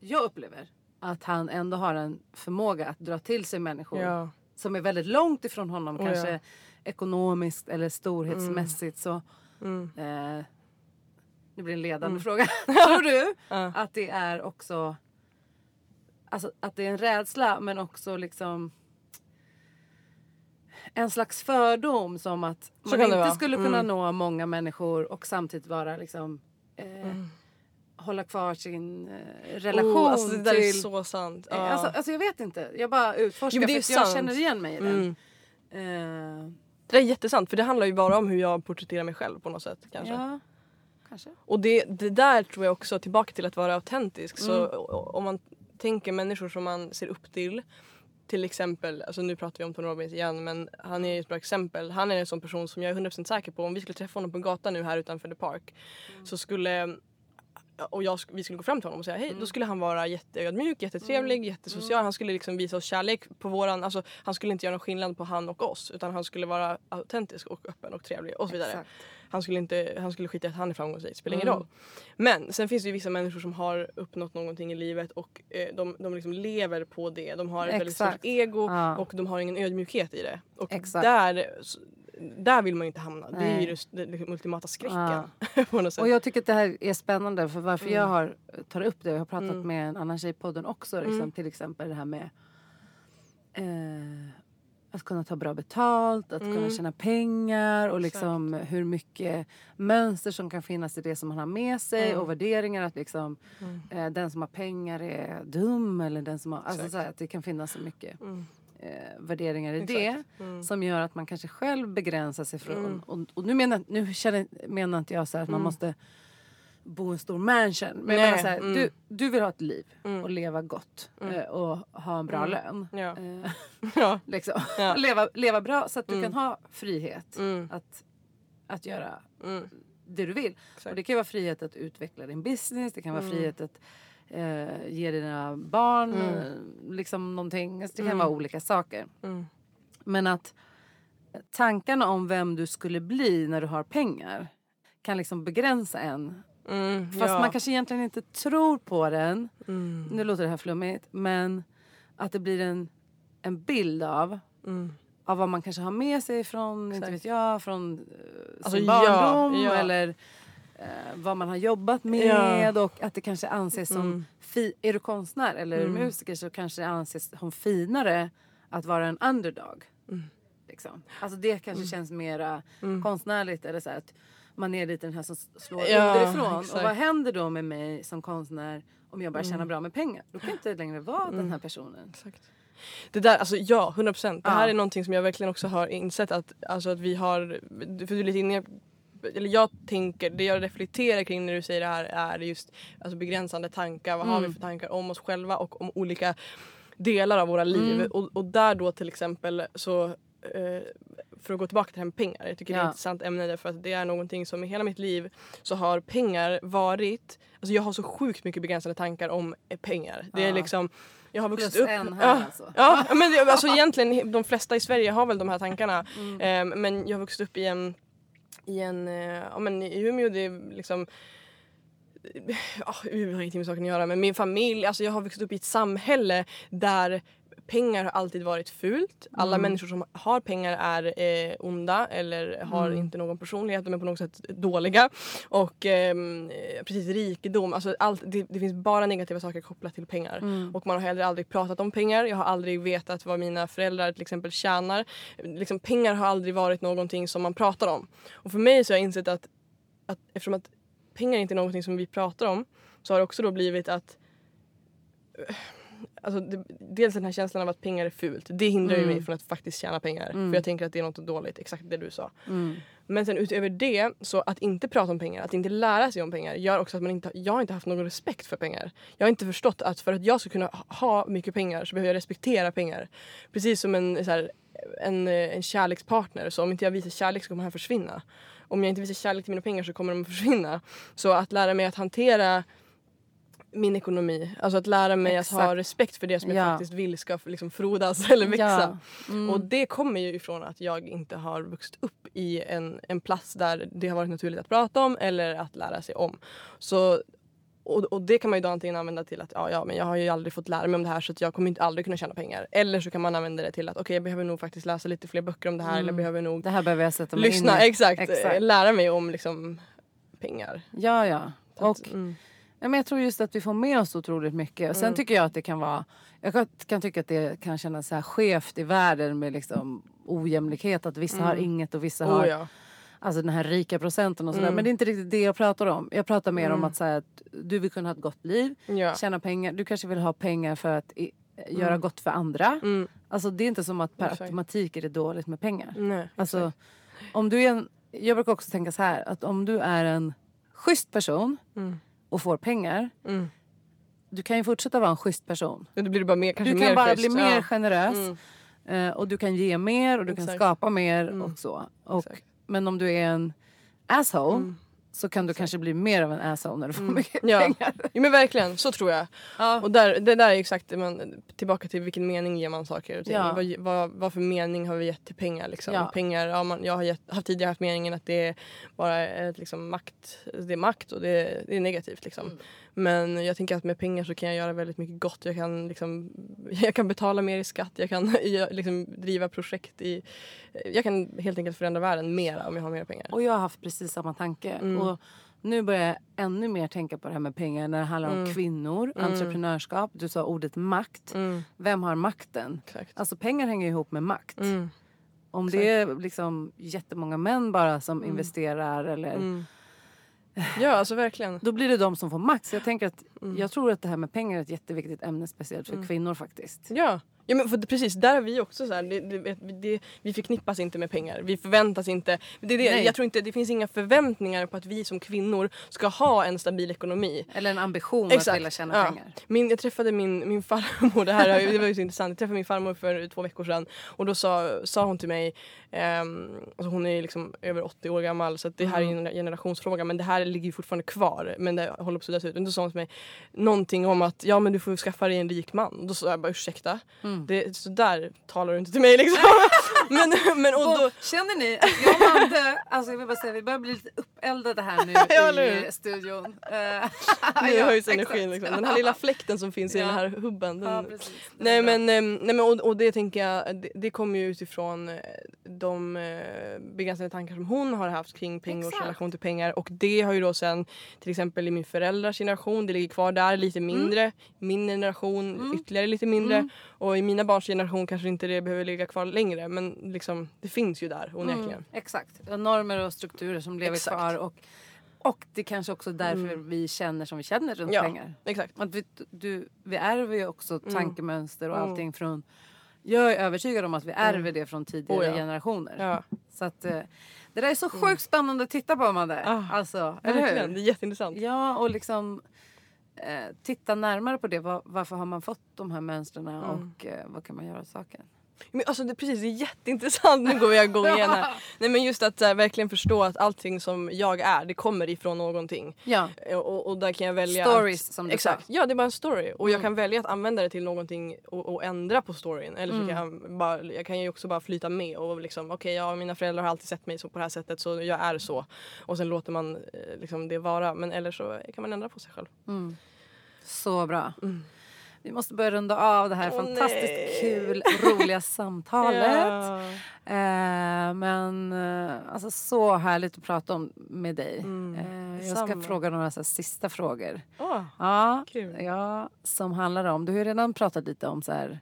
jag upplever att han ändå har en förmåga att dra till sig människor Ja. som är väldigt långt ifrån honom. Oh, kanske ja. ekonomiskt eller storhetsmässigt. Så, Mm. eh, det blir en ledande fråga. Tror du Ja. att det är också alltså, att det är en rädsla men också liksom en slags fördom som att man det inte vara. skulle kunna Mm. nå många människor och samtidigt vara liksom eh, hålla kvar sin eh, relation Oh, alltså det där till... är så sant. Eh. Alltså, alltså jag vet inte, jag bara utforskar Jo, för jag sant. känner igen mig i den. Mm. Eh, Det där är jättesant för det handlar ju bara om hur jag porträtterar mig själv på något sätt. Kanske. ja, kanske. Och det, det där tror jag också, tillbaka till att vara autentisk. Så Mm. o- om man tänker människor som man ser upp till. Till exempel, alltså nu pratar vi om Tony Robbins igen men han är ju ett bra exempel. Han är en sån person som jag är 100% säker på om vi skulle träffa honom på gatan nu här utanför The Park Mm. så skulle och jag, vi skulle gå fram till honom och säga hej, Mm. då skulle han vara jätteödmjuk, jättetrevlig, jättesocial. Han skulle liksom visa oss kärlek på våran, alltså han skulle inte göra någon skillnad på han och oss utan han skulle vara autentisk och öppen och trevlig och så vidare. Exakt. Han skulle, inte, han skulle skita i att han är framgångsrik, spelar ingen Mm. roll. Men sen finns det ju vissa människor som har uppnått någonting i livet och eh, de, de liksom lever på det. De har ett väldigt Exakt. stort ego Ja. och de har ingen ödmjukhet i det. Och Exakt. där, där vill man ju inte hamna. Det är Nej. ju det, liksom ultimata skräcken Ja. Och jag tycker att det här är spännande för varför jag Mm. har, tar upp det jag har pratat Mm. med en annan tjej i podden också. Liksom, Mm. Till exempel det här med eh, att kunna ta bra betalt, att kunna Mm. tjäna pengar och liksom hur mycket mönster som kan finnas i det som man har med sig Mm. och värderingar. Att liksom, Mm. eh, den som har pengar är dum eller den som har... Alltså så här, att det kan finnas så mycket Mm. eh, värderingar i Exakt. det Mm. som gör att man kanske själv begränsar sig från... Mm. Och, och nu, menar, nu känner, menar inte jag så att man måste bo i en stor mansion. Men jag Nej, menar så här, mm. du, du vill ha ett liv Mm. och leva gott Mm. eh, och ha en bra Mm. lön. Ja. Eh, Ja. liksom. Ja. leva, leva bra så att du Mm. kan ha frihet Mm. att, att göra Mm. det du vill. Exakt. Och det kan vara frihet att utveckla din business, det kan vara Mm. frihet att eh, ge dina barn Mm. eh, liksom någonting. Alltså det kan Mm. vara olika saker. Mm. Men att tankarna om vem du skulle bli när du har pengar kan liksom begränsa en. Mm. Fast ja. man kanske egentligen inte tror på den. Mm. Nu låter det här flummigt. Men att det blir en, en bild av, Mm. av vad man kanske har med sig från, inte Exakt. vet jag, från eh, Alltså, sin ja, barndom. ja. Eller eh, vad man har jobbat med. Ja. Och att det kanske anses som, Mm. fi- är du konstnär eller Mm. musiker så kanske det anses som finare att vara en underdog. Mm. Liksom. Alltså det kanske känns mera Mm. konstnärligt eller så här att man är lite den här som slår Ja, underifrån. exakt. Och vad händer då med mig som konstnär om jag börjar tjäna Mm. bra med pengar? Då kan jag inte längre vara den här personen. Exakt. Det där, alltså ja, 100 procent. Det här Ja. är någonting som jag verkligen också har insett att, alltså att vi har, för du är lite inne eller jag tänker, det jag reflekterar kring när du säger det här är just alltså begränsande tankar. Vad har Mm. vi för tankar om oss själva och om olika delar av våra liv. Mm. Och, och där då till exempel så för att gå tillbaka till det här med pengar. Jag tycker det är Ja. ett intressant ämne därför att det är någonting som i hela mitt liv så har pengar varit, alltså jag har så sjukt mycket begränsande tankar om eh, pengar. Det är Ja. liksom, jag har vuxit Plus upp... en här ja, alltså. Ja, men det, alltså egentligen de flesta i Sverige har väl de här tankarna. Mm. Ehm, men jag har vuxit upp i en, i en, eh, ja men i Umeå det är liksom Ja, Umeå har ingenting med saken att göra men min familj, alltså jag har vuxit upp i ett samhälle där pengar har alltid varit fult. Alla Mm. människor som har pengar är eh, onda eller har Mm. inte någon personlighet, de är på något sätt dåliga. Och ehm, eh, precis rikedom, alltså allt, det, det finns bara negativa saker kopplat till pengar. Mm. Och man har heller aldrig pratat om pengar. Jag har aldrig vetat vad mina föräldrar till exempel tjänar. Liksom, pengar har aldrig varit någonting som man pratar om. Och för mig så har jag insett att, att eftersom att pengar inte är någonting som vi pratar om så har det också då blivit att Alltså, det, dels den här känslan av att pengar är fult. Det hindrar ju Mm. mig från att faktiskt tjäna pengar. Mm. För jag tänker att det är något dåligt. Exakt det du sa. Mm. Men sen utöver det, så att inte prata om pengar, att inte lära sig om pengar gör också att man inte, jag har inte haft någon respekt för pengar. Jag har inte förstått att för att jag ska kunna ha mycket pengar så behöver jag respektera pengar. Precis som en, så här, en, en kärlekspartner. Så om inte jag visar kärlek så kommer han försvinna. Om jag inte visar kärlek till mina pengar så kommer de att försvinna. Så att lära mig att hantera min ekonomi. Alltså att lära mig att ha Exakt. respekt för det som jag Ja. faktiskt vill ska liksom frodas eller växa. Mm. Och det kommer ju ifrån att jag inte har vuxit upp i en, en plats där det har varit naturligt att prata om eller att lära sig om. Så, och, och det kan man ju då antingen använda till att ja, ja, men jag har ju aldrig fått lära mig om det här så jag kommer inte aldrig kunna tjäna pengar. Eller så kan man använda det till att okej jag behöver nog faktiskt läsa lite fler böcker om det här eller behöver nog Det här behöver jag sätta mig lyssna, in i. exakt, Exakt. lära mig om liksom pengar. Ja, ja. Att, Och mm. Ja, men jag tror just att vi får med oss otroligt mycket. Och sen Mm. tycker jag att det kan vara... Jag kan, kan tycka att det kan kännas så här skevt i världen med liksom ojämlikhet. Att vissa har inget och vissa har Oh, ja. alltså den här rika procenten och sådär. Mm. Men det är inte riktigt det jag pratar om. Jag pratar mer om Mm. att, så här, att du vill kunna ha ett gott liv. Ja. Tjäna pengar. Du kanske vill ha pengar för att i, göra Mm. gott för andra. Mm. Alltså det är inte som att per Exakt. automatik är det dåligt med pengar. Nej, Alltså, om du är en, jag brukar också tänka så här att om du är en schysst person Mm. Och får pengar. Mm. Du kan ju fortsätta vara en schysst person. Då blir det bara mer, kanske Du mer kan bara schysst. bli mer Ja. generös. Mm. eh, och du kan ge mer och du kan Exakt. skapa mer Mm. och så. Och, men om du är en asshole Mm. Så kan du kanske bli mer av en asshole när du får Mm. mycket Ja. pengar. Jo men verkligen, så tror jag. Ja. Och där, det där är exakt man, tillbaka till vilken mening ger man saker och ting. Ja. Vad, vad, vad för mening har vi gett till pengar liksom? Ja. Pengar, ja, man, jag har, gett, har tidigare haft meningen att det är bara är ett, liksom, makt, det är makt och det, det är negativt liksom. Mm. Men jag tänker att med pengar så kan jag göra väldigt mycket gott. Jag kan, liksom, jag kan betala mer i skatt, jag kan liksom, driva projekt i... Jag kan helt enkelt förändra världen mer om jag har mer pengar. Och jag har haft precis samma tanke. Mm. Och nu börjar jag ännu mer tänka på det här med pengar när det handlar om Mm. kvinnor, Mm. entreprenörskap. Du sa ordet makt. Mm, Vem har makten? exakt. Alltså pengar hänger ihop med makt. Mm, Om det är liksom jättemånga män bara som Mm. investerar eller. Ja alltså verkligen. då blir det de som får. Så jag tänker att Mm. jag tror att det här med pengar är ett jätteviktigt ämne speciellt för Mm. kvinnor faktiskt. Ja. Ja men för precis, där är vi också så här, det, det, det, vi förknippas inte med pengar. Vi förväntas inte. Det, det, jag tror inte det finns inga förväntningar på att vi som kvinnor ska ha en stabil ekonomi. Eller en ambition att Exakt. vilja tjäna Ja. pengar. Min, jag träffade min, min farmor, det här det var ju så intressant. Jag träffade min farmor för två veckor sedan och då sa, sa hon till mig, ehm, alltså hon är liksom över 80 år gammal så det här är ju en generationsfråga men det här ligger fortfarande kvar men det håller på att suddas ut. Då sa hon till mig någonting om att ja men du får skaffa dig en rik man. Då sa jag bara ursäkta, Mm. det, så där talar du inte till mig liksom. men, men och då, känner ni att jag och Mande, alltså jag vill bara säga vi börjar bli lite uppeldade här nu Ja, i studion. Uh, nu höjs energin liksom. Den här lilla fläkten som finns i Ja. den här hubben. Den, Ja, Nej men, ehm, nej, men och, och det tänker jag, det, det kommer ju utifrån eh, de eh, begränsade tankar som hon har haft kring pengars Exakt. relation till pengar och det har ju då sen till exempel i min föräldrars generation, det ligger kvar där lite mindre, min generation Mm. ytterligare lite mindre Mm. och i mina barns generation kanske inte det behöver ligga kvar längre men liksom det finns ju där onekligen. Mm, exakt. Är Normer och strukturer som lever Exakt. kvar. Och, och det är kanske också därför Mm. vi känner som vi känner runt Ja. pengar. Exakt. Att vi, du, vi ärver ju också Mm. tankemönster och Mm. allting från... Jag är övertygad om att vi ärver det från tidigare Oh ja. generationer. Ja, Så att, eh, det där är så sjukt spännande att titta på Amanda. Ah, alltså, eller hur? Det är jätteintressant. Ja, och liksom eh, titta närmare på det. Var, varför har man fått de här mönstren Mm. och eh, vad kan man göra åt saken? Men alltså det, precis, det är jätteintressant. Nu går vi igång igen här. Nej men just att här, verkligen förstå att allting som jag är, det kommer ifrån någonting. Ja, Eh, Och, och där kan jag välja stories att, som du Exakt, sa. ja det är bara en story. Och jag Mm. kan välja att använda det till någonting och, och ändra på storyn. Eller så Mm. kan jag, bara, jag kan ju också bara flyta med och liksom okej ja mina föräldrar har alltid sett mig så på det här sättet så jag är så. Och sen låter man eh, liksom det vara. Men eller så kan man ändra på sig själv. Mm. Så bra. Mm. Vi måste börja runda av det här Åh, fantastiskt nej. kul, roliga samtalet. Ja. Eh, men eh, alltså så härligt att prata om med dig. Mm. Eh, jag ska fråga några så här, sista frågor. Åh, Ja, Kul. ja, som handlar om, du har ju redan pratat lite om så här,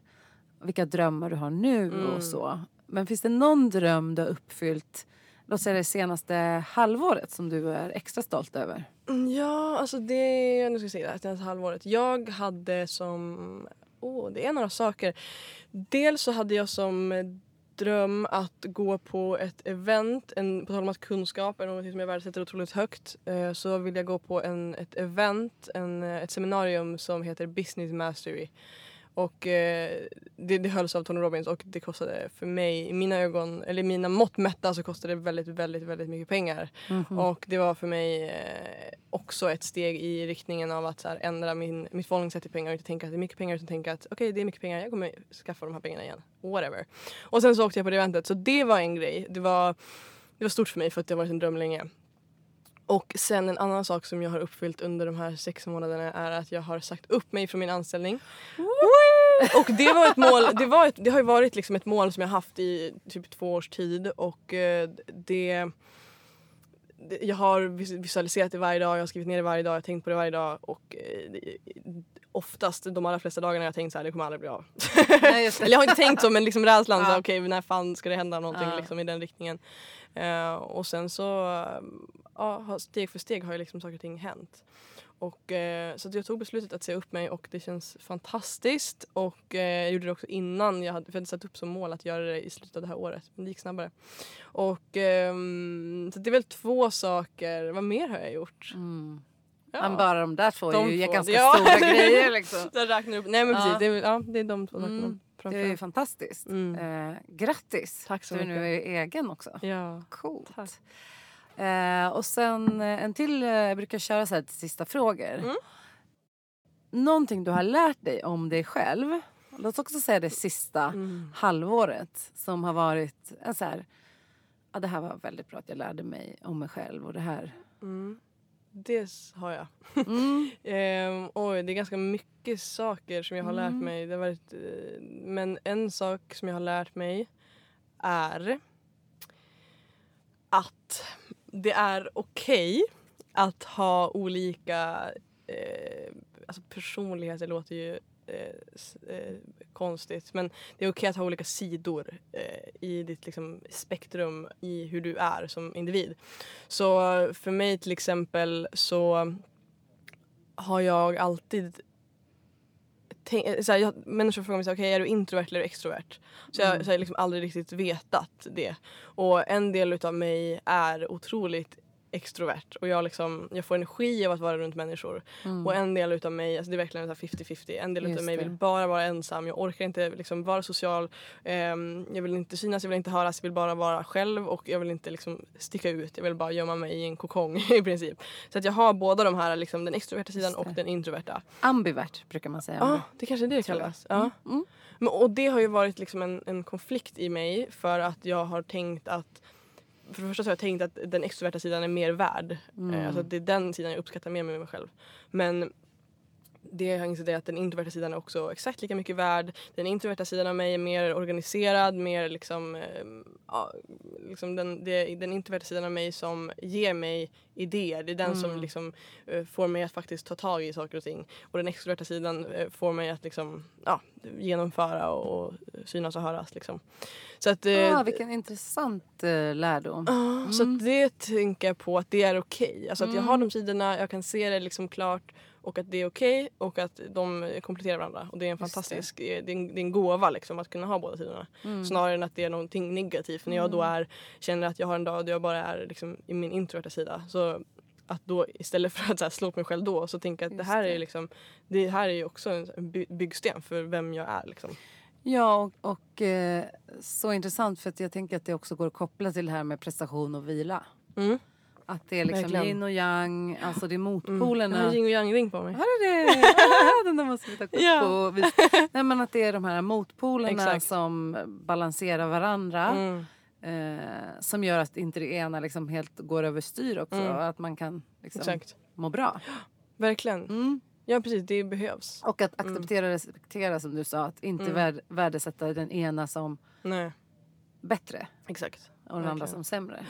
vilka drömmar du har nu Mm. och så. Men finns det någon dröm du har uppfyllt, låt säga det senaste halvåret som du är extra stolt över? Mm, ja, alltså det... Nu ska jag säga det här halvåret. Jag hade som... Åh, det är några saker. Dels så hade jag som dröm att gå på ett event, en, på tal om att kunskap är något som jag värdesätter otroligt högt. Eh, så vill jag gå på en, ett event, en, ett seminarium som heter Business Mastery. Och eh, det, det hölls av Tony Robbins och det kostade för mig, i mina ögon, eller i mina mått mätta så kostade det väldigt, väldigt, väldigt mycket pengar. Mhm. Och det var för mig eh, också ett steg i riktningen av att här, ändra min, mitt förhållningssätt till pengar och inte tänka att det är mycket pengar utan tänka att okej det är mycket pengar, jag kommer skaffa de här pengarna igen. Whatever. Och sen så åkte jag på det eventet så det var en grej. Det var, det var stort för mig för att det har varit en dröm länge. Och sen en annan sak som jag har uppfyllt under de här sex månaderna är att jag har sagt upp mig från min anställning. Och det var ett mål, det, var ett, det har ju varit liksom ett mål som jag haft i typ två års tid och eh, det, jag har vis- visualiserat det varje dag, jag har skrivit ner det varje dag, jag har tänkt på det varje dag och eh, oftast de allra flesta dagarna har jag tänkt så här, det kommer aldrig bli av. Nej. Eller jag har inte tänkt så men liksom rädslan, så Ja. okej när fan ska det hända någonting Ja. liksom, i den riktningen. Eh, och sen så, har- steg för steg har ju liksom saker och ting hänt. Och, eh, så jag tog beslutet att säga upp mig och det känns fantastiskt. Och eh, jag gjorde det också innan jag hade, för jag hade satt upp som mål att göra det i slutet av det här året. Men det gick snabbare. Och ehm, så det är väl två saker. Vad mer har jag gjort? Mm. Ja. Men bara de där två är De ju två. ganska Ja. stora grejer liksom. Jag räknar upp. Nej men Ja. precis, det är, ja, det är de två sakerna. Mm. Det är ju fantastiskt. Mm. Eh, grattis! Tack så du nu mycket. är egen också. Ja. Coolt. Tack. Eh, och sen eh, en till, eh, jag brukar köra så här till sista frågor. Mm. Någonting du har lärt dig om dig själv. Låt oss också säga det sista Mm. halvåret som har varit en så här, ja det här var väldigt bra att jag lärde mig om mig själv och det här. Mm. Det har jag. Mm. Ehm, oj, det är ganska mycket saker som jag har lärt Mm. mig. Det har varit, eh, men en sak som jag har lärt mig är att det är okej att ha olika eh, alltså personligheter låter ju eh, s- eh, konstigt men det är okej att ha olika sidor eh, i ditt liksom, spektrum i hur du är som individ. Så för mig till exempel så har jag alltid eh, såhär, jag, människor frågar mig såhär, okej är du introvert eller extrovert? Så jag, Mm. så jag har liksom aldrig riktigt vetat det. Och en del utav mig är otroligt extrovert och jag, liksom, jag får energi av att vara runt människor. Mm. Och en del utav mig, alltså det är verkligen så här 50-50. En del Just utav mig det. vill bara vara ensam. Jag orkar inte liksom vara social. Ehm, jag vill inte synas, jag vill inte höras. Jag vill bara vara själv och jag vill inte liksom sticka ut. Jag vill bara gömma mig i en kokong i princip. Så att jag har båda de här, liksom, den extroverta sidan och den introverta. Ambivert brukar man säga. Ja, om det. kanske är det det kallas. Ja. Mm. Men, och det har ju varit liksom en, en konflikt i mig för att jag har tänkt att för det första så har jag tänkt att den extroverta sidan är mer värd. Mm. Eh, Alltså att det är den sidan jag uppskattar mer med mig själv. Men det har insett är att den introverta sidan är också exakt lika mycket värd. Den introverta sidan av mig är mer organiserad, mer liksom, eh, ja, liksom den, det, den introverta sidan av mig som ger mig idéer. Det är den som Mm. liksom, eh, får mig att faktiskt ta tag i saker och ting. Och den extroverta sidan eh, får mig att liksom, ja, genomföra och, och synas och höras. Liksom. Så att, eh, Ah, vilken intressant eh, lärdom. Så Mm. att det tänker jag på att det är okej. Alltså att jag har Mm. de sidorna, jag kan se det liksom klart och att det är okej och att de kompletterar varandra. Och det är en fantastisk, det. är en, det är en gåva liksom att kunna ha båda sidorna. Mm. Snarare än att det är någonting negativt. När jag då Mm. är, känner att jag har en dag då jag bara är liksom i min introverta sida. Så att då istället för att så här, slå upp mig själv då så tänker jag att det här det. är liksom det här är också en by- byggsten för vem jag är liksom. Ja, och, och eh, så intressant för att jag tänker att det också går att koppla till det här med prestation och vila. Mm. Att det är liksom Verkligen. yin och yang, alltså det är Mm. Jag motpolerna. har yin och yang ring på mig. Har du det? Den där måste vi ta kort Ja. på. Nej men att det är de här motpolerna Exakt. som balanserar varandra. Mm. Eh, som gör att inte det ena liksom helt går överstyr också. Mm. Att man kan liksom Exakt. må bra. Verkligen. Mm. Ja precis, det behövs. Och att acceptera och respektera som du sa. Att inte Mm. värd, värdesätta den ena som Nej, bättre exakt. och den andra Verkligen. som sämre.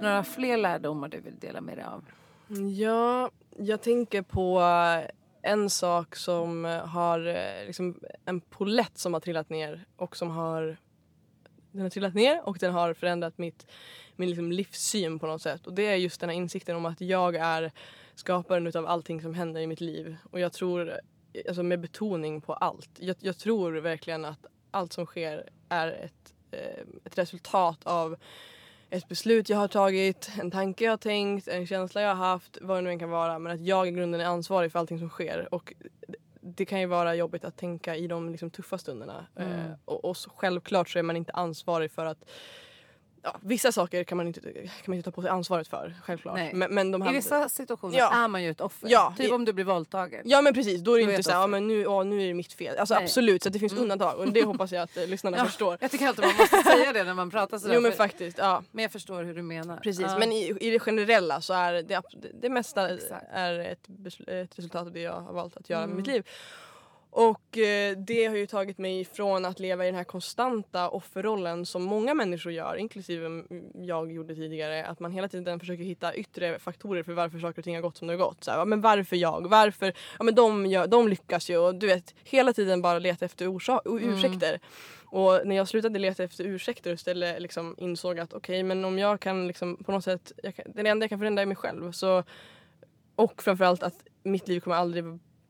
Några fler lärdomar du vill dela med dig av? Ja, jag tänker på en sak som har eh, liksom en polett som har trillat ner och som har den har trillat ner och den har förändrat mitt, min liksom livssyn på något sätt. Och det är just den här insikten om att jag är skaparen utav allting som händer i mitt liv. Och jag tror, eh, alltså med betoning på allt. Jag, jag tror verkligen att allt som sker är ett, eh, ett resultat av ett beslut jag har tagit, en tanke jag har tänkt, en känsla jag har haft, vad det nu än kan vara. Men att jag i grunden är ansvarig för allting som sker. Och det kan ju vara jobbigt att tänka i de liksom, tuffa stunderna. Mm. Eh, och, och så, självklart så är man inte ansvarig för att Ja, vissa saker kan man, inte, kan man inte ta på sig ansvaret för, självklart. Men, men de I vissa situationer Ja. är man ju ett offer. Ja, typ i- om du blir våldtagen. Ja men precis, då är det är inte såhär, ja men nu, åh, nu är det mitt fel. Alltså Nej. absolut, så det finns Mm. undantag och det hoppas jag att eh, lyssnarna Ja, förstår. Jag tycker alltid man måste säga det när man pratar sådär. Jo men faktiskt, ja. men jag förstår hur du menar. Precis, men i, i det generella så är det, det, mesta Exakt. är ett, ett resultat av det jag har valt att göra Mm. med mitt liv. Och eh, det har ju tagit mig ifrån att leva i den här konstanta offerrollen som många människor gör, inklusive mm, jag gjorde tidigare. Att man hela tiden försöker hitta yttre faktorer för varför saker och ting har gått som det har gått. Så här, men varför jag? Varför? Ja men de, gör, de lyckas ju och du vet hela tiden bara leta efter Mm. ursäkter. Och när jag slutade leta efter ursäkter och istället liksom insåg att okej men om jag kan liksom på något sätt, kan, det enda jag kan förändra är mig själv. Så, och framförallt att mitt liv kommer aldrig,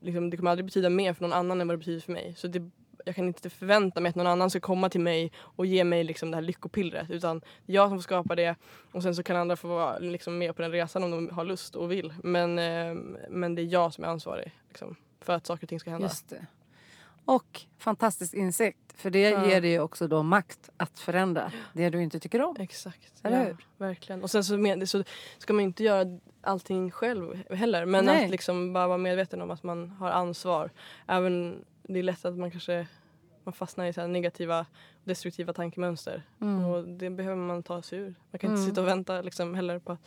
liksom, det kommer aldrig betyda mer för någon annan än vad det betyder för mig. Så det, jag kan inte förvänta mig att någon annan ska komma till mig och ge mig liksom det här lyckopillret. Utan jag som får skapa det och sen så kan andra få vara liksom med på den resan om de har lust och vill. Men, eh, men det är jag som är ansvarig liksom, för att saker och ting ska hända. Just det. Och fantastisk insikt. För det Ja. ger dig också då makt att förändra det du inte tycker om. Exakt. Eller ja, hur? Verkligen. Och sen så, med, så ska man inte göra allting själv heller. Men Nej. att liksom bara vara medveten om att man har ansvar. Även det är lätt att man kanske man fastnar i så negativa destruktiva tankemönster. Mm. Och det behöver man ta sig ur. Man kan inte Mm. sitta och vänta liksom heller på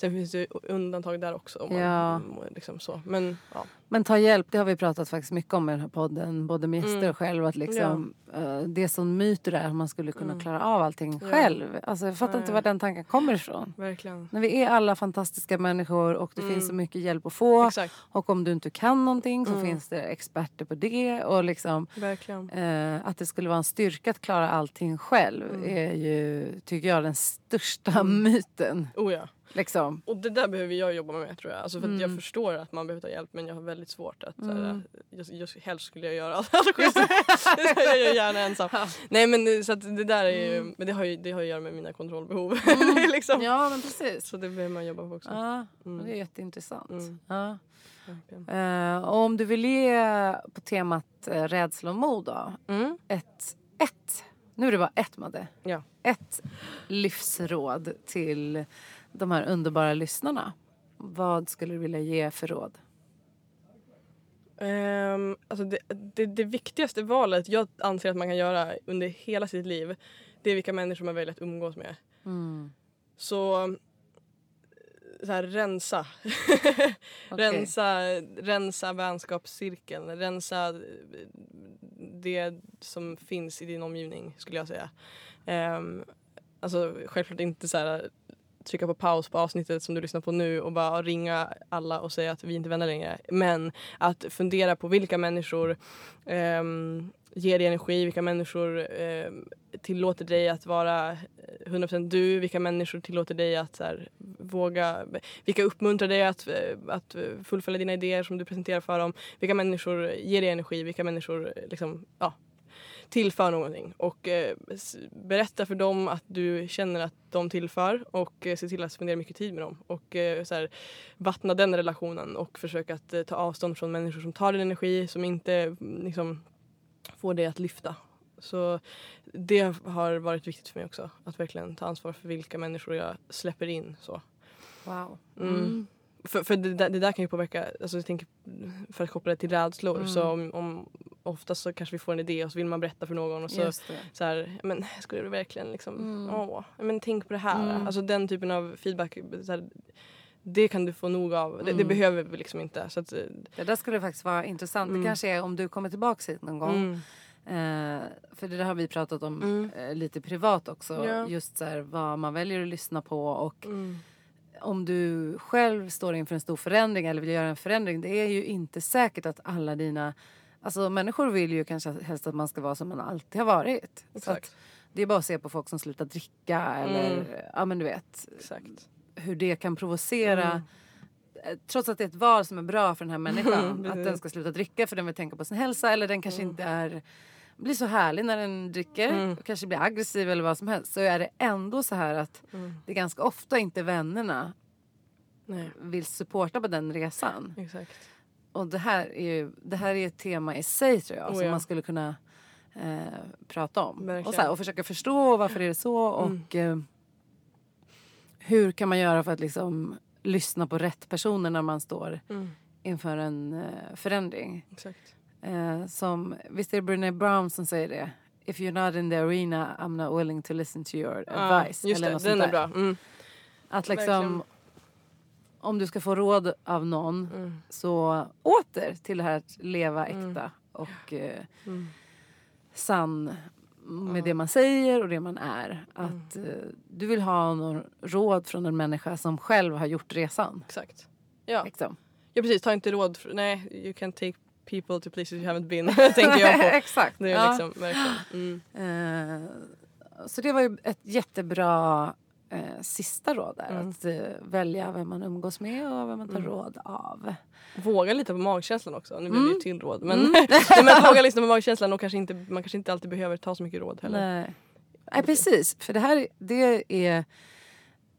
Sen finns det undantag där också. Om man, Ja. liksom så. Men ja. Men ta hjälp, det har vi pratat faktiskt mycket om i den här podden. Både med gäster Mm. och själv. Att liksom, eh, det som myter är att man skulle kunna Mm. klara av allting Ja. själv. Alltså, jag fattar inte Nej. var den tanken kommer ifrån. Verkligen. När vi är alla fantastiska människor och det Mm. finns så mycket hjälp att få. Exakt. Och om du inte kan någonting så Mm. finns det experter på det. Och liksom, eh, att det skulle vara en styrka att klara allting själv Mm. är ju, tycker jag, den största Mm. myten. Oh ja. Liksom. Och det där behöver jag jobba med tror jag. Alltså för Mm. jag förstår att man behöver ta hjälp men jag har väldigt svårt att Mm. mm. jag, jag, helst skulle jag göra allt själv. jag gör gärna ensam. Nej men det- så det där är ju, men det har ju, det har ju att göra med mina kontrollbehov. Är liksom. Mm. Ja men precis. Så det behöver man jobba på också. Ja, Mm. det är jätteintressant. Mm. Ja. Eh, och om du vill ge på temat uh, rädsla och mod då. Mm. Ett, ett, nu är det bara ett Madde. Ja. Ett livsråd till de här underbara lyssnarna. Vad skulle du vilja ge för råd? Ehm, alltså det, det, det viktigaste valet jag anser att man kan göra under hela sitt liv det är vilka människor man väljer att umgås med. Mm. Så, så här, rensa. Okej. rensa. Rensa vänskapscirkeln. Rensa det som finns i din omgivning skulle jag säga. Um, alltså självklart inte så här trycka på paus på avsnittet som du lyssnar på nu och bara ringa alla och säga att vi inte vänner längre. Men att fundera på vilka människor um, ger dig energi, vilka människor um, tillåter dig att vara eh, 100% du, vilka människor tillåter dig att så här, våga, vilka uppmuntrar dig att, eh, att fullfölja dina idéer som du presenterar för dem, vilka människor ger dig energi, vilka människor eh, liksom, ja, tillför någonting och eh, berätta för dem att du känner att de tillför och eh, se till att spendera mycket tid med dem och eh, så här, vattna den relationen och försöka att eh, ta avstånd från människor som tar din energi, som inte liksom, får dig att lyfta. Så det har varit viktigt för mig också. Att verkligen ta ansvar för vilka människor jag släpper in. Så. Wow. Mm. För, för det, där, det där kan ju påverka, alltså jag tänker för att koppla det till rädslor. Mm. Så om, om, oftast så kanske vi får en idé och så vill man berätta för någon och så, det. så här, men skulle du verkligen liksom, Mm. åh, men tänk på det här. Mm. Alltså den typen av feedback, så här, det kan du få nog av. Det, det Mm. behöver vi liksom inte. Så att, eh, Det där skulle faktiskt vara intressant. Mm. Det kanske är om du kommer tillbaka hit någon gång. Mm, Eh, för det där har vi pratat om Mm. eh, lite privat också. Ja. Just så här, vad man väljer att lyssna på och mm, om du själv står inför en stor förändring eller vill göra en förändring. Det är ju inte säkert att alla dina... Alltså människor vill ju kanske helst att man ska vara som man alltid har varit. Exakt. det är bara att se på folk som slutar dricka eller Mm. ja men du vet exakt. hur det kan provocera. Mm. Trots att det är ett val som är bra för den här människan. Att den ska sluta dricka för den vill tänka på sin hälsa eller den kanske Mm. inte är blir så härlig när den dricker Mm. och kanske blir aggressiv eller vad som helst så är det ändå så här att Mm. det ganska ofta inte vännerna Nej, vill supporta på den resan. exakt. Och det här är ju det här är ett tema i sig tror jag Oh, som ja. man skulle kunna eh, prata om. Verkligen. Och, så här, och försöka förstå varför är det så Mm. och eh, hur kan man göra för att liksom lyssna på rätt personer när man står Mm. inför en eh, förändring. Exakt. Eh, som, visst är det Brené Brown som säger det? If you're not in the arena I'm not willing to listen to your Ja, advice. just eller det, något den sånt är där. bra. Mm. Att liksom, Verkligen. om du ska få råd av någon Mm. så åter till det här att leva Mm. äkta och eh, Mm. sann med Ja. det man säger och det man är. Mm. Att eh, du vill ha någon råd från en människa som själv har gjort resan. Exakt. Ja. Liksom. ja, precis. Ta inte råd. För, nej, you can take people to places you haven't been. tänker jag på. Exakt. Det är ja. liksom, verkligen. Mm. Eh, så det var ju ett jättebra eh, sista råd där. Mm. Att eh, välja vem man umgås med och vem man tar Mm. råd av. Våga lita på magkänslan också. Nu blir det Mm. ju till råd. Men, nej, men våga lyssna på magkänslan och kanske inte, man kanske inte alltid behöver ta så mycket råd heller. Nej. Nej precis, för det här det är...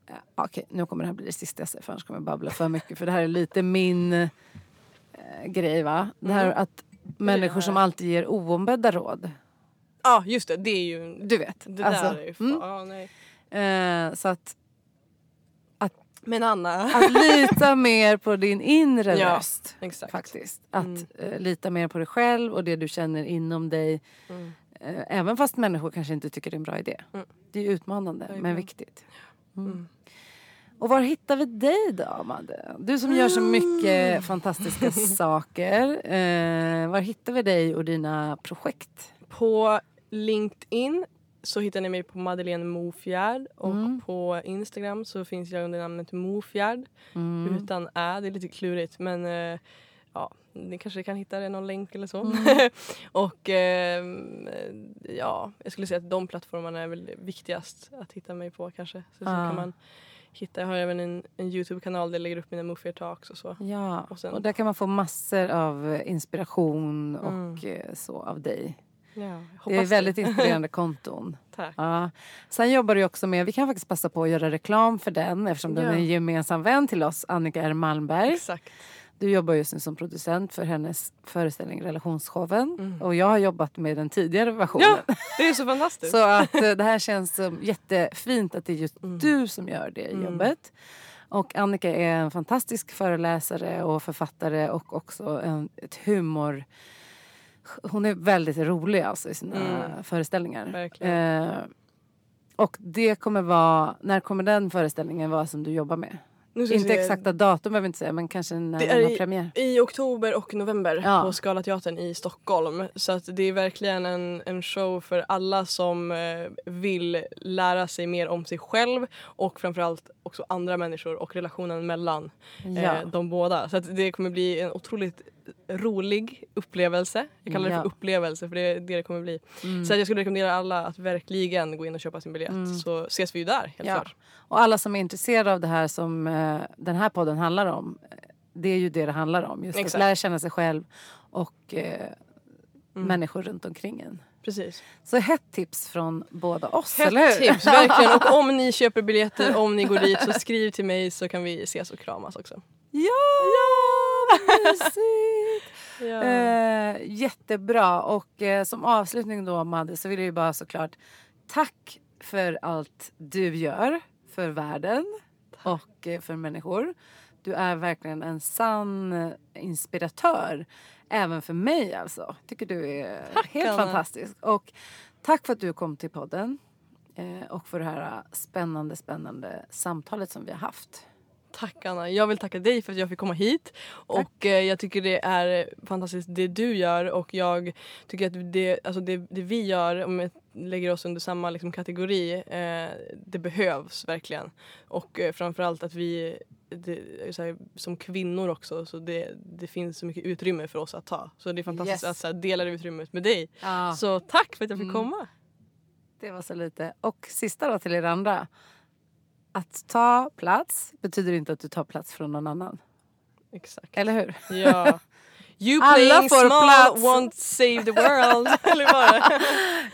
Ja, Okej, nu kommer det här bli det sista jag säger för annars kommer jag babbla för mycket. För det här är lite min eh, grej va. Det här Mm. att människor som alltid ger oombedda råd. Ja just det, det är ju... Du vet. Det alltså, där är ju fan, mm. ja, nej. eh, så att, Men Anna. att lita mer på din inre Ja, röst. Exakt. Faktiskt. Att Mm. eh, lita mer på dig själv och det du känner inom dig. Mm. Eh, även fast människor kanske inte tycker det är en bra idé. Mm. Det är utmanande men Verkligen. viktigt. Mm. Och var hittar vi dig då, Madde? Du som gör så Mm. mycket fantastiska saker. Eh, var hittar vi dig och dina projekt? På LinkedIn så hittar ni mig på Madeleine Mofjärd och Mm. på Instagram så finns jag under namnet Mofjärd Mm. utan ä. Det är lite klurigt men eh, ja, ni kanske kan hitta det någon länk eller så. Mm. och ehm, ja, jag skulle säga att de plattformarna är väl viktigast att hitta mig på kanske. Så, så Ah. kan man hitta, jag har även en, en Youtube-kanal där jag lägger upp mina Mofjärd talks och så. Ja, Och sen- och där kan man få massor av eh, inspiration och Mm. eh, så av dig. Ja, Det är väldigt inspirerande konton. Tack. Ja. Sen jobbar du också med, vi kan faktiskt passa på att göra reklam för den eftersom den Ja. är en gemensam vän till oss, Annika R Malmberg. Exakt. Du jobbar just nu som producent för hennes föreställning Relationsshowen. Mm. Och jag har jobbat med den tidigare versionen. Ja, det är så fantastiskt. Så att eh, det här känns som jättefint att det är just Mm. du som gör det Mm. jobbet. Och Annika är en fantastisk föreläsare och författare och också en, ett humor... Hon är väldigt rolig alltså i sina Mm. föreställningar. Eh, och det kommer vara... När kommer den föreställningen vara som du jobbar med? Inte se. exakta datum behöver vi inte säga men kanske när Det är har i- premiär. I oktober och november Ja. på Scalateatern i Stockholm. Så att det är verkligen en, en show för alla som eh, vill lära sig mer om sig själv och framförallt också andra människor och relationen mellan Ja. eh, de båda. Så det kommer bli en otroligt rolig upplevelse. Jag kallar det Ja. för upplevelse för det är det det kommer bli. Mm. Så jag skulle rekommendera alla att verkligen gå in och köpa sin biljett Mm. så ses vi ju där helt Ja. klart. Och alla som är intresserade av det här som eh, den här podden handlar om. eh, Det är ju det det handlar om. Just Exakt. att lära känna sig själv och eh, Mm. människor runt omkring en. Precis. Så hett tips från båda oss, Hett eller hur? tips, verkligen. Och om ni köper biljetter, om ni går dit så skriv till mig så kan vi ses och kramas också. Ja, vad mysigt! Ja. Eh, jättebra. Och eh, som avslutning då Madde så vill jag ju bara såklart tack för allt du gör för världen och eh, för människor. Du är verkligen en sann inspiratör. Även för mig alltså. Tycker du är Tack, helt Anna. fantastisk. Och tack för att du kom till podden. Eh, och för det här spännande, spännande samtalet som vi har haft. Tack Anna. Jag vill tacka dig för att jag fick komma hit. Och eh, jag tycker det är fantastiskt det du gör och jag tycker att det, alltså det, det vi gör, om jag lägger oss under samma liksom, kategori, eh, det behövs verkligen. Och eh, framförallt att vi det, så här, som kvinnor också, så det, det finns så mycket utrymme för oss att ta. Så det är fantastiskt Yes. att så här, dela det utrymmet med dig. Ja. Så tack för att jag fick Mm. komma. Det var så lite. Och sista då till er andra. Att ta plats betyder inte att du tar plats från någon annan. Exakt. Eller hur? Ja. You Alla får small plats. won't save the world. Eller vad?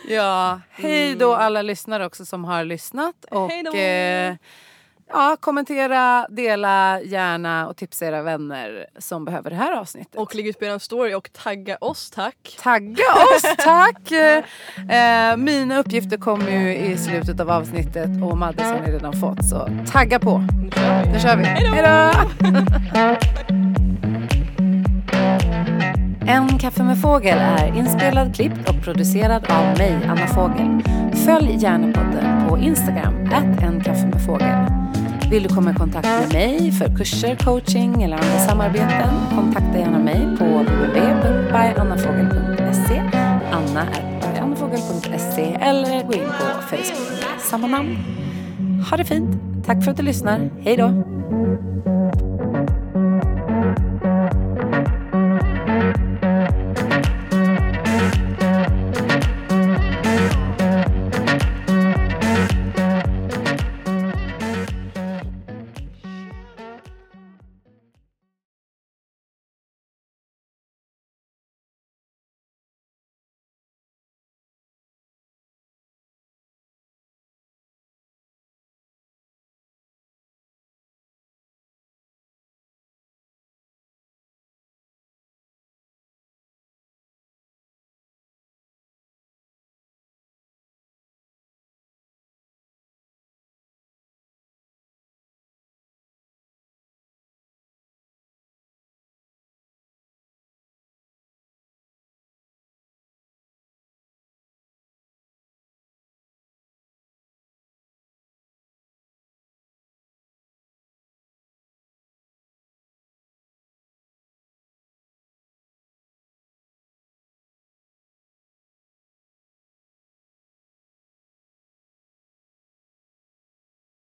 Ja, hej då alla lyssnare också som har lyssnat. Och, eh, ja, kommentera, dela gärna och tipsa era vänner som behöver det här avsnittet. Och lägg ut på er story och tagga oss tack. Tagga oss, tack! Eh, mina uppgifter kommer ju i slutet av avsnittet och Maddis har ni redan fått så tagga på. Nu kör vi. Nu kör vi. Hej En kaffe med fågel är inspelad, klippt och producerad av mig, Anna Fågel. Följ gärna podden på Instagram, att en kaffe med fågel. Vill du komma i kontakt med mig för kurser, coaching eller andra samarbeten? Kontakta gärna mig på www.byannafogel.se anna.byannafogel.se eller gå in på Facebook samma namn. Ha det fint! Tack för att du lyssnar. Hej då!